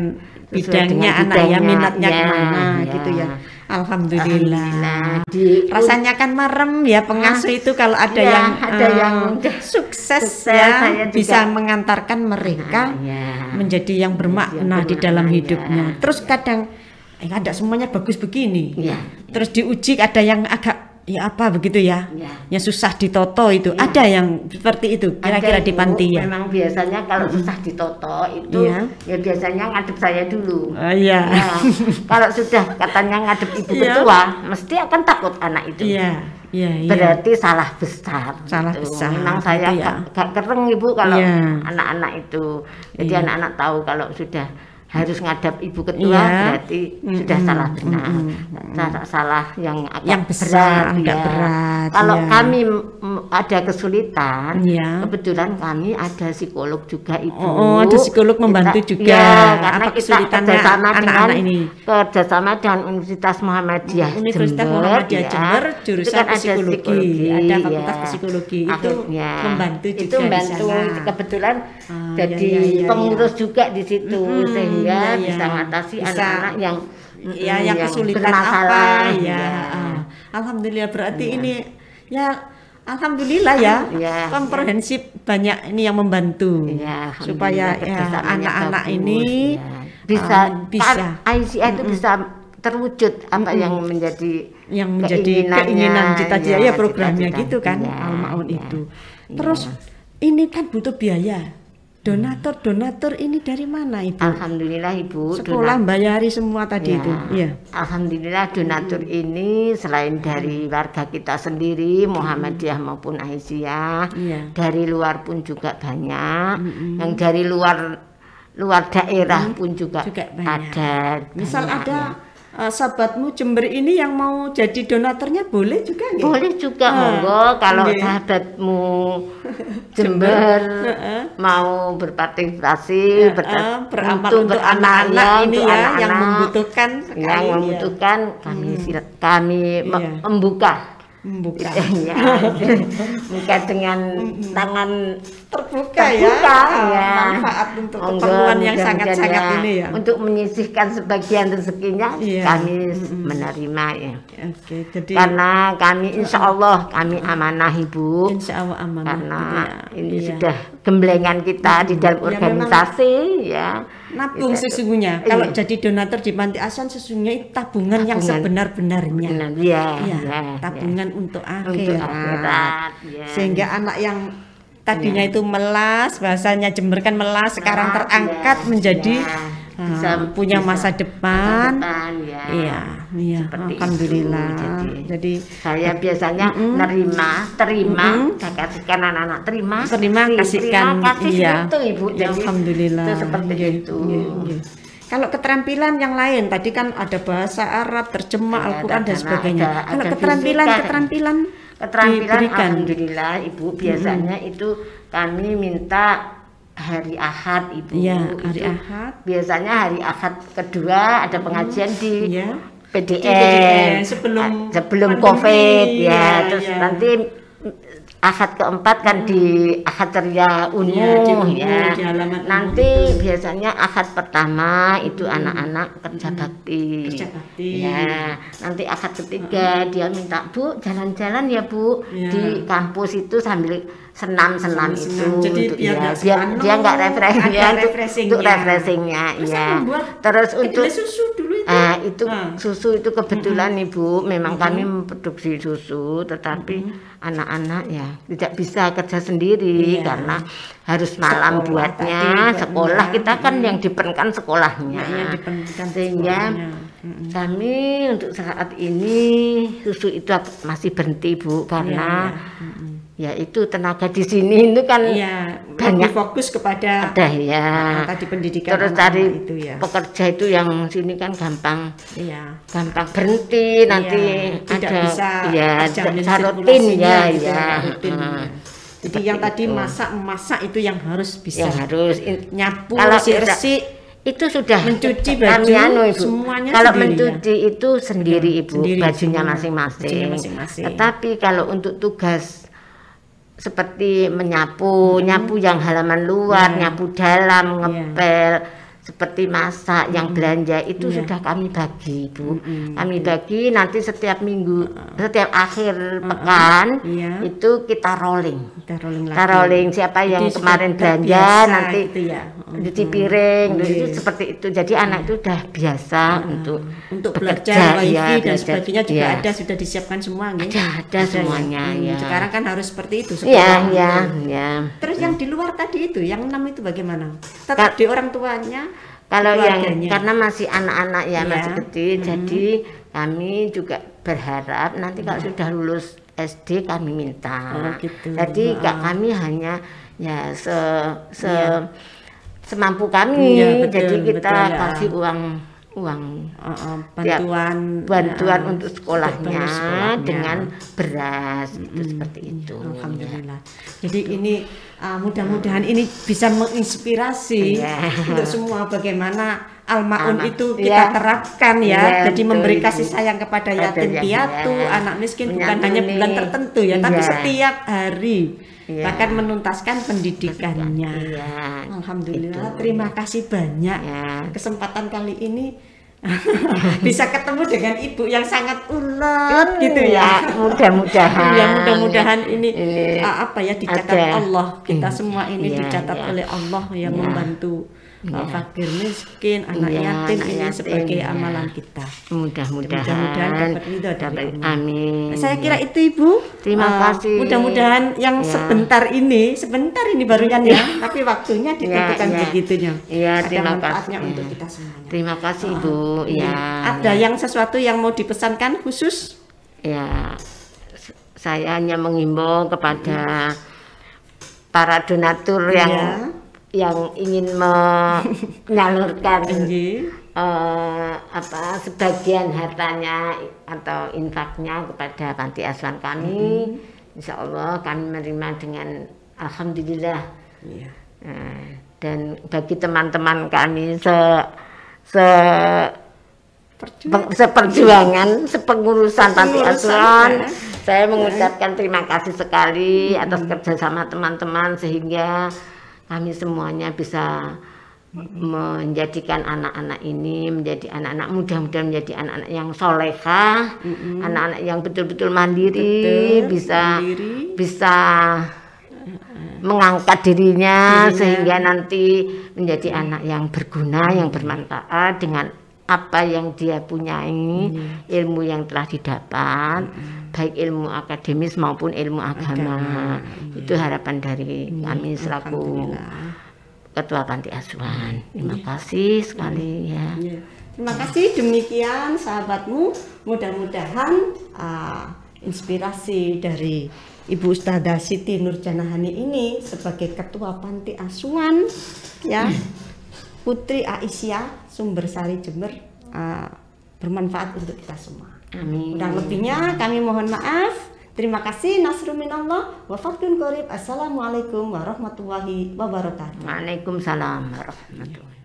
[SPEAKER 1] Sesuai
[SPEAKER 2] bidangnya
[SPEAKER 1] dengan
[SPEAKER 2] anak ya minatnya
[SPEAKER 1] iya,
[SPEAKER 2] ke mana
[SPEAKER 1] iya.
[SPEAKER 2] gitu ya. Alhamdulillah.
[SPEAKER 1] Alhamdulillah. Di-
[SPEAKER 2] Rasanya kan merem ya pengasuh itu kalau ada
[SPEAKER 1] Iya,
[SPEAKER 2] yang
[SPEAKER 1] ada
[SPEAKER 2] eh,
[SPEAKER 1] yang
[SPEAKER 2] sukses,
[SPEAKER 1] sukses,
[SPEAKER 2] ya
[SPEAKER 1] saya juga-
[SPEAKER 2] bisa mengantarkan mereka
[SPEAKER 1] Iya.
[SPEAKER 2] menjadi yang bermakna di dalam
[SPEAKER 1] bermakna,
[SPEAKER 2] hidupnya.
[SPEAKER 1] ya.
[SPEAKER 2] Terus kadang eh ada semuanya bagus begini.
[SPEAKER 1] Iya.
[SPEAKER 2] Terus diuji ada yang agak ya apa begitu ya.
[SPEAKER 1] Iya.
[SPEAKER 2] Yang susah ditoto itu. Ada yang seperti itu kira-kira di panti ya.
[SPEAKER 1] Memang biasanya kalau susah ditoto itu
[SPEAKER 2] Iya.
[SPEAKER 1] ya biasanya ngadep saya dulu.
[SPEAKER 2] Oh iya.
[SPEAKER 1] Nah, kalau sudah katanya ngadep ibu
[SPEAKER 2] Iya.
[SPEAKER 1] ketua, mesti akan takut anak itu.
[SPEAKER 2] Iya. Iya, iya.
[SPEAKER 1] Berarti salah besar.
[SPEAKER 2] Salah
[SPEAKER 1] gitu.
[SPEAKER 2] besar,
[SPEAKER 1] Memang saya
[SPEAKER 2] gitu ya.
[SPEAKER 1] gak, gak kereng ibu kalau
[SPEAKER 2] Iya.
[SPEAKER 1] anak-anak itu. Jadi
[SPEAKER 2] Iya.
[SPEAKER 1] anak-anak tahu kalau sudah harus ngadap ibu ketua
[SPEAKER 2] Iya.
[SPEAKER 1] berarti sudah salah benar. Salah, salah yang agak
[SPEAKER 2] Yang besar,
[SPEAKER 1] berat,
[SPEAKER 2] agak
[SPEAKER 1] ya.
[SPEAKER 2] berat,
[SPEAKER 1] Kalau
[SPEAKER 2] iya.
[SPEAKER 1] kami mm, ada kesulitan,
[SPEAKER 2] Iya.
[SPEAKER 1] kebetulan kami ada psikolog juga ibu.
[SPEAKER 2] Oh, ada psikolog membantu
[SPEAKER 1] Kita-
[SPEAKER 2] juga.
[SPEAKER 1] Iya, karena
[SPEAKER 2] Apa
[SPEAKER 1] kita kerjasama
[SPEAKER 2] anak-anak
[SPEAKER 1] dengan
[SPEAKER 2] ini?
[SPEAKER 1] kerjasama dengan Universitas Muhammadiyah
[SPEAKER 2] Universitas
[SPEAKER 1] Jember,
[SPEAKER 2] Muhammadiyah
[SPEAKER 1] ya.
[SPEAKER 2] Jember,
[SPEAKER 1] Itu
[SPEAKER 2] jurusan
[SPEAKER 1] kan ada
[SPEAKER 2] psikologi. Ada fakultas
[SPEAKER 1] ya.
[SPEAKER 2] psikologi. Itu
[SPEAKER 1] Akhirnya,
[SPEAKER 2] membantu juga
[SPEAKER 1] itu membantu kebetulan
[SPEAKER 2] Ah,
[SPEAKER 1] jadi
[SPEAKER 2] iya, iya, iya,
[SPEAKER 1] pengurus juga di situ
[SPEAKER 2] Mm-mm,
[SPEAKER 1] sehingga
[SPEAKER 2] iya, iya.
[SPEAKER 1] bisa mengatasi
[SPEAKER 2] Bisa.
[SPEAKER 1] anak-anak yang
[SPEAKER 2] ya
[SPEAKER 1] mm,
[SPEAKER 2] yang kesulitan apa ya. Ah, Alhamdulillah berarti ini ya alhamdulillah ya.
[SPEAKER 1] Iya,
[SPEAKER 2] komprehensif banyak ini yang membantu
[SPEAKER 1] Iya,
[SPEAKER 2] supaya ya anak-anak ini
[SPEAKER 1] ya. bisa
[SPEAKER 2] ah, bisa
[SPEAKER 1] ICA itu bisa terwujud apa yang menjadi
[SPEAKER 2] yang menjadi keinginan cita-cita ya, programnya
[SPEAKER 1] cita-cita.
[SPEAKER 2] gitu kan
[SPEAKER 1] Iya,
[SPEAKER 2] Al-Maun
[SPEAKER 1] iya,
[SPEAKER 2] itu. Terus ini kan butuh biaya. Donatur-donatur ini dari mana itu?
[SPEAKER 1] Alhamdulillah Ibu
[SPEAKER 2] Sekolah
[SPEAKER 1] donat-
[SPEAKER 2] bayari semua tadi
[SPEAKER 1] Ya,
[SPEAKER 2] itu. Iya.
[SPEAKER 1] Alhamdulillah donatur ini selain dari warga kita sendiri Muhammadiyah maupun Aisyah
[SPEAKER 2] Iya.
[SPEAKER 1] dari luar pun juga banyak yang dari luar luar daerah pun juga,
[SPEAKER 2] Juga banyak.
[SPEAKER 1] ada
[SPEAKER 2] Misal
[SPEAKER 1] banyak,
[SPEAKER 2] ada
[SPEAKER 1] ya.
[SPEAKER 2] Eh, sahabatmu Jember ini yang mau jadi donaturnya boleh juga nggih?
[SPEAKER 1] boleh juga
[SPEAKER 2] Ah,
[SPEAKER 1] monggo kalau
[SPEAKER 2] nggih.
[SPEAKER 1] sahabatmu Jember
[SPEAKER 2] Heeh.
[SPEAKER 1] mau berpartisipasi
[SPEAKER 2] Eh,
[SPEAKER 1] berta-
[SPEAKER 2] beramal
[SPEAKER 1] untuk
[SPEAKER 2] untuk anak-anak
[SPEAKER 1] ya,
[SPEAKER 2] ini
[SPEAKER 1] untuk
[SPEAKER 2] ya yang
[SPEAKER 1] anak-anak.
[SPEAKER 2] membutuhkan
[SPEAKER 1] yang
[SPEAKER 2] ya.
[SPEAKER 1] membutuhkan kami sil- kami me-
[SPEAKER 2] Iya.
[SPEAKER 1] membuka
[SPEAKER 2] membuka
[SPEAKER 1] ya, buka dengan tangan
[SPEAKER 2] terbuka, ya.
[SPEAKER 1] terbuka,
[SPEAKER 2] Ah,
[SPEAKER 1] ya.
[SPEAKER 2] manfaat untuk
[SPEAKER 1] Monggo,
[SPEAKER 2] keperluan yang sangat-sangat
[SPEAKER 1] ya,
[SPEAKER 2] ini ya.
[SPEAKER 1] untuk menyisihkan sebagian rezekinya
[SPEAKER 2] Iya.
[SPEAKER 1] kami menerima ya.
[SPEAKER 2] Oke, jadi
[SPEAKER 1] karena kami insya Allah kami amanah ibu.
[SPEAKER 2] Insya Allah amanah.
[SPEAKER 1] Karena
[SPEAKER 2] ya.
[SPEAKER 1] ini
[SPEAKER 2] Iya.
[SPEAKER 1] sudah gemblengan kita di dalam
[SPEAKER 2] Ya, memang
[SPEAKER 1] organisasi ya
[SPEAKER 2] nabung
[SPEAKER 1] Kita-
[SPEAKER 2] sesungguhnya
[SPEAKER 1] Iya.
[SPEAKER 2] kalau jadi donatur di panti asuhan sesungguhnya itu tabungan, yang
[SPEAKER 1] Tabungan.
[SPEAKER 2] sebenar-benarnya
[SPEAKER 1] iya,
[SPEAKER 2] Iya,
[SPEAKER 1] iya,
[SPEAKER 2] tabungan untuk
[SPEAKER 1] iya.
[SPEAKER 2] akhirat,
[SPEAKER 1] untuk akhirat ya.
[SPEAKER 2] sehingga anak yang tadinya itu melas bahasanya Jember kan melas sekarang terangkat
[SPEAKER 1] ya,
[SPEAKER 2] menjadi
[SPEAKER 1] ya.
[SPEAKER 2] Ah,
[SPEAKER 1] Bisa-
[SPEAKER 2] punya
[SPEAKER 1] bisa.
[SPEAKER 2] masa depan,
[SPEAKER 1] depan, ya.
[SPEAKER 2] iya iya
[SPEAKER 1] Seperti itu,
[SPEAKER 2] alhamdulillah
[SPEAKER 1] jadi-
[SPEAKER 2] jadi
[SPEAKER 1] saya biasanya nerima terima saya kasihkan anak-anak terima
[SPEAKER 2] terima
[SPEAKER 1] kasih,
[SPEAKER 2] kasihkan.
[SPEAKER 1] terima kasih
[SPEAKER 2] iya.
[SPEAKER 1] itu ibu.
[SPEAKER 2] Ya,
[SPEAKER 1] jadi
[SPEAKER 2] alhamdulillah.
[SPEAKER 1] itu seperti
[SPEAKER 2] Iya,
[SPEAKER 1] itu.
[SPEAKER 2] iya, iya. kalau keterampilan yang lain tadi kan ada bahasa Arab terjemah Al-Quran dan sebagainya.
[SPEAKER 1] ada-
[SPEAKER 2] kalau
[SPEAKER 1] ada
[SPEAKER 2] keterampilan
[SPEAKER 1] fisika.
[SPEAKER 2] keterampilan
[SPEAKER 1] keterampilan
[SPEAKER 2] diberikan.
[SPEAKER 1] Alhamdulillah ibu biasanya itu kami minta hari Ahad ibu
[SPEAKER 2] Iya, hari
[SPEAKER 1] Itu
[SPEAKER 2] Ahad.
[SPEAKER 1] biasanya hari Ahad kedua ada pengajian di
[SPEAKER 2] Iya.
[SPEAKER 1] PDN,
[SPEAKER 2] sebelum
[SPEAKER 1] Ah, sebelum
[SPEAKER 2] pandemi,
[SPEAKER 1] covid ya
[SPEAKER 2] iya,
[SPEAKER 1] terus
[SPEAKER 2] iya.
[SPEAKER 1] nanti Ahad keempat kan di Ahad Ceria Unmu
[SPEAKER 2] Iya, di
[SPEAKER 1] ya.
[SPEAKER 2] di Unmu
[SPEAKER 1] Nanti biasanya Ahad pertama itu anak-anak kerja bakti.
[SPEAKER 2] Kerja bakti.
[SPEAKER 1] Ya, nanti Ahad ketiga dia minta Bu jalan-jalan ya Bu
[SPEAKER 2] Iya.
[SPEAKER 1] di kampus itu sambil senam-senam itu.
[SPEAKER 2] Jadi
[SPEAKER 1] untuk-
[SPEAKER 2] biar
[SPEAKER 1] ya, biar dia nggak refreshing ya, untuk,
[SPEAKER 2] refreshingnya.
[SPEAKER 1] untuk refreshingnya ya. Terus untuk
[SPEAKER 2] kedelai susu dulu itu?
[SPEAKER 1] Ah, itu
[SPEAKER 2] Ah.
[SPEAKER 1] susu itu kebetulan Ibu memang kami memproduksi susu tetapi anak-anak ya tidak bisa kerja sendiri
[SPEAKER 2] Iya.
[SPEAKER 1] karena harus malam
[SPEAKER 2] Sekolah
[SPEAKER 1] buatnya
[SPEAKER 2] tadi,
[SPEAKER 1] sekolah
[SPEAKER 2] iya.
[SPEAKER 1] kita kan yang diperlukan sekolahnya.
[SPEAKER 2] Ya, yang
[SPEAKER 1] Sehingga
[SPEAKER 2] sekolahnya.
[SPEAKER 1] Kami untuk saat ini susu itu masih berhenti Bu karena
[SPEAKER 2] Iya, iya. Mm-mm.
[SPEAKER 1] Ya itu tenaga di sini itu kan
[SPEAKER 2] Iya,
[SPEAKER 1] banyak
[SPEAKER 2] fokus kepada
[SPEAKER 1] ada ya.
[SPEAKER 2] tadi pendidikan
[SPEAKER 1] Terus cari
[SPEAKER 2] itu ya.
[SPEAKER 1] pekerja itu yang sini kan gampang
[SPEAKER 2] Iya.
[SPEAKER 1] gampang berhenti nanti
[SPEAKER 2] tidak
[SPEAKER 1] ada
[SPEAKER 2] bisa
[SPEAKER 1] ya ada rutin ya
[SPEAKER 2] gitu,
[SPEAKER 1] ya
[SPEAKER 2] rutin.
[SPEAKER 1] Heeh.
[SPEAKER 2] Jadi yang tadi
[SPEAKER 1] itu.
[SPEAKER 2] masak masak itu yang harus bisa
[SPEAKER 1] yang harus
[SPEAKER 2] nyapu
[SPEAKER 1] Kalau
[SPEAKER 2] resik
[SPEAKER 1] itu sudah
[SPEAKER 2] Mencuci
[SPEAKER 1] kami
[SPEAKER 2] baju,
[SPEAKER 1] anu, Ibu.
[SPEAKER 2] semuanya
[SPEAKER 1] kalau
[SPEAKER 2] sendiri,
[SPEAKER 1] mencuci itu sendiri ibu
[SPEAKER 2] sendiri,
[SPEAKER 1] Bajunya masing-masing. tetapi kalau untuk tugas seperti menyapu nyapu yang halaman luar
[SPEAKER 2] Iya.
[SPEAKER 1] nyapu dalam ngepel seperti masak yang belanja itu
[SPEAKER 2] Iya.
[SPEAKER 1] sudah kami bagi bu
[SPEAKER 2] Mm-mm.
[SPEAKER 1] kami bagi nanti setiap minggu setiap akhir pekan
[SPEAKER 2] Iya.
[SPEAKER 1] itu kita rolling
[SPEAKER 2] kita rolling lagi.
[SPEAKER 1] kita rolling siapa yang
[SPEAKER 2] Jadi
[SPEAKER 1] kemarin
[SPEAKER 2] sudah
[SPEAKER 1] belanja
[SPEAKER 2] terbiasa
[SPEAKER 1] nanti
[SPEAKER 2] gitu ya.
[SPEAKER 1] cuci piring
[SPEAKER 2] Iya.
[SPEAKER 1] itu seperti itu jadi anak itu udah biasa untuk
[SPEAKER 2] untuk
[SPEAKER 1] bekerja,
[SPEAKER 2] belajar wifi
[SPEAKER 1] ya,
[SPEAKER 2] dan
[SPEAKER 1] belajar,
[SPEAKER 2] sebagainya juga
[SPEAKER 1] ya.
[SPEAKER 2] ada sudah disiapkan semua nih.
[SPEAKER 1] ada ada semuanya
[SPEAKER 2] Hmm,
[SPEAKER 1] ya
[SPEAKER 2] Sekarang kan harus seperti itu
[SPEAKER 1] iya
[SPEAKER 2] sekolah.
[SPEAKER 1] ya ya
[SPEAKER 2] Terus yang di luar tadi itu, yang enam itu bagaimana? Tetap di orang tuanya?
[SPEAKER 1] Kalau yang karena masih anak-anak ya
[SPEAKER 2] Iya.
[SPEAKER 1] masih kecil jadi kami juga berharap nanti kalau sudah lulus SD kami minta
[SPEAKER 2] Oh, gitu.
[SPEAKER 1] jadi kak kami hanya ya se se
[SPEAKER 2] Iya.
[SPEAKER 1] semampu kami
[SPEAKER 2] Iya, betul,
[SPEAKER 1] jadi kita
[SPEAKER 2] betul, ya.
[SPEAKER 1] kasih uang uang
[SPEAKER 2] Uh, uh, bantuan
[SPEAKER 1] bantuan
[SPEAKER 2] uh,
[SPEAKER 1] untuk sekolahnya,
[SPEAKER 2] sekolahnya.
[SPEAKER 1] dengan beras itu seperti itu.
[SPEAKER 2] Alhamdulillah. Jadi ini uh, mudah-mudahan ini bisa menginspirasi
[SPEAKER 1] Iya.
[SPEAKER 2] untuk semua bagaimana almaun
[SPEAKER 1] Alma-
[SPEAKER 2] itu kita
[SPEAKER 1] iya.
[SPEAKER 2] terapkan ya.
[SPEAKER 1] Iya,
[SPEAKER 2] Jadi
[SPEAKER 1] betul,
[SPEAKER 2] memberi kasih sayang kepada
[SPEAKER 1] Ada
[SPEAKER 2] yatim piatu,
[SPEAKER 1] iya.
[SPEAKER 2] anak miskin bukan hanya bulan tertentu ya, tapi
[SPEAKER 1] Iya.
[SPEAKER 2] setiap hari.
[SPEAKER 1] Iya.
[SPEAKER 2] Bahkan menuntaskan pendidikannya.
[SPEAKER 1] Iya.
[SPEAKER 2] Alhamdulillah,
[SPEAKER 1] Itu.
[SPEAKER 2] terima kasih banyak.
[SPEAKER 1] Ya.
[SPEAKER 2] Kesempatan kali ini bisa ketemu dengan ibu yang sangat ulet gitu ya.
[SPEAKER 1] Ya, mudah-mudahan.
[SPEAKER 2] Ya mudah-mudahan ini,
[SPEAKER 1] Ini
[SPEAKER 2] uh, apa ya dicatat
[SPEAKER 1] ada.
[SPEAKER 2] Allah kita
[SPEAKER 1] Hmm.
[SPEAKER 2] semua ini
[SPEAKER 1] Iya,
[SPEAKER 2] dicatat
[SPEAKER 1] iya.
[SPEAKER 2] oleh Allah yang
[SPEAKER 1] Iya.
[SPEAKER 2] membantu uh,
[SPEAKER 1] Iya.
[SPEAKER 2] fakir miskin anak
[SPEAKER 1] Iya,
[SPEAKER 2] yatim
[SPEAKER 1] anak
[SPEAKER 2] ini
[SPEAKER 1] yatim,
[SPEAKER 2] sebagai
[SPEAKER 1] iya.
[SPEAKER 2] amalan kita.
[SPEAKER 1] mudah-mudahan
[SPEAKER 2] Mudah-mudahan dapat ridho dari
[SPEAKER 1] dapat-
[SPEAKER 2] Allah.
[SPEAKER 1] amin.
[SPEAKER 2] Saya kira itu ibu.
[SPEAKER 1] Terima
[SPEAKER 2] Uh,
[SPEAKER 1] kasih.
[SPEAKER 2] Mudah-mudahan yang
[SPEAKER 1] Ya.
[SPEAKER 2] sebentar ini, sebentar ini barunya ya, tapi waktunya ditentukan
[SPEAKER 1] ya.
[SPEAKER 2] begitunya.
[SPEAKER 1] Iya,
[SPEAKER 2] Ada
[SPEAKER 1] terima
[SPEAKER 2] manfaatnya
[SPEAKER 1] kasih.
[SPEAKER 2] untuk kita semuanya.
[SPEAKER 1] Terima kasih Ya.
[SPEAKER 2] Ada yang sesuatu yang mau dipesankan khusus?
[SPEAKER 1] Ya, saya hanya mengimbau kepada para donatur yang
[SPEAKER 2] Iya.
[SPEAKER 1] yang ingin menyalurkan eh, apa sebagian hartanya atau infaknya kepada panti asuhan kami. Insya Allah kami menerima dengan alhamdulillah.
[SPEAKER 2] Iya.
[SPEAKER 1] Nah, dan bagi teman-teman kami se se Peng- seperjuangan, sepengurusan panti asuhan.
[SPEAKER 2] ya.
[SPEAKER 1] Saya mengucapkan terima kasih sekali atas kerjasama teman-teman sehingga kami semuanya bisa menjadikan anak-anak ini menjadi anak-anak mudah-mudahan menjadi anak-anak yang solehah, anak-anak yang betul-betul mandiri,
[SPEAKER 2] Betul,
[SPEAKER 1] bisa
[SPEAKER 2] mandiri.
[SPEAKER 1] bisa mengangkat dirinya,
[SPEAKER 2] Dirinya.
[SPEAKER 1] sehingga nanti menjadi anak yang berguna, yang bermanfaat dengan apa yang dia punyai, ilmu yang telah didapat, baik ilmu akademis maupun ilmu agama. Itu harapan dari kami selaku ketua panti asuhan. Terima kasih sekali ya.
[SPEAKER 2] Ya. Terima kasih demikian sahabatmu. Mudah-mudahan ah, inspirasi dari Ibu Ustazah Siti Nurjanahani ini sebagai ketua panti asuhan ya Putri Aisyah Sumbersari Jember ah, bermanfaat untuk kita semua.
[SPEAKER 1] Amin.
[SPEAKER 2] Kurang lebihnya kami mohon maaf. Terima kasih Nasrul minallah wa fathun qorib. Assalamualaikum warahmatullahi wabarakatuh.
[SPEAKER 1] Waalaikumsalam warahmatullahi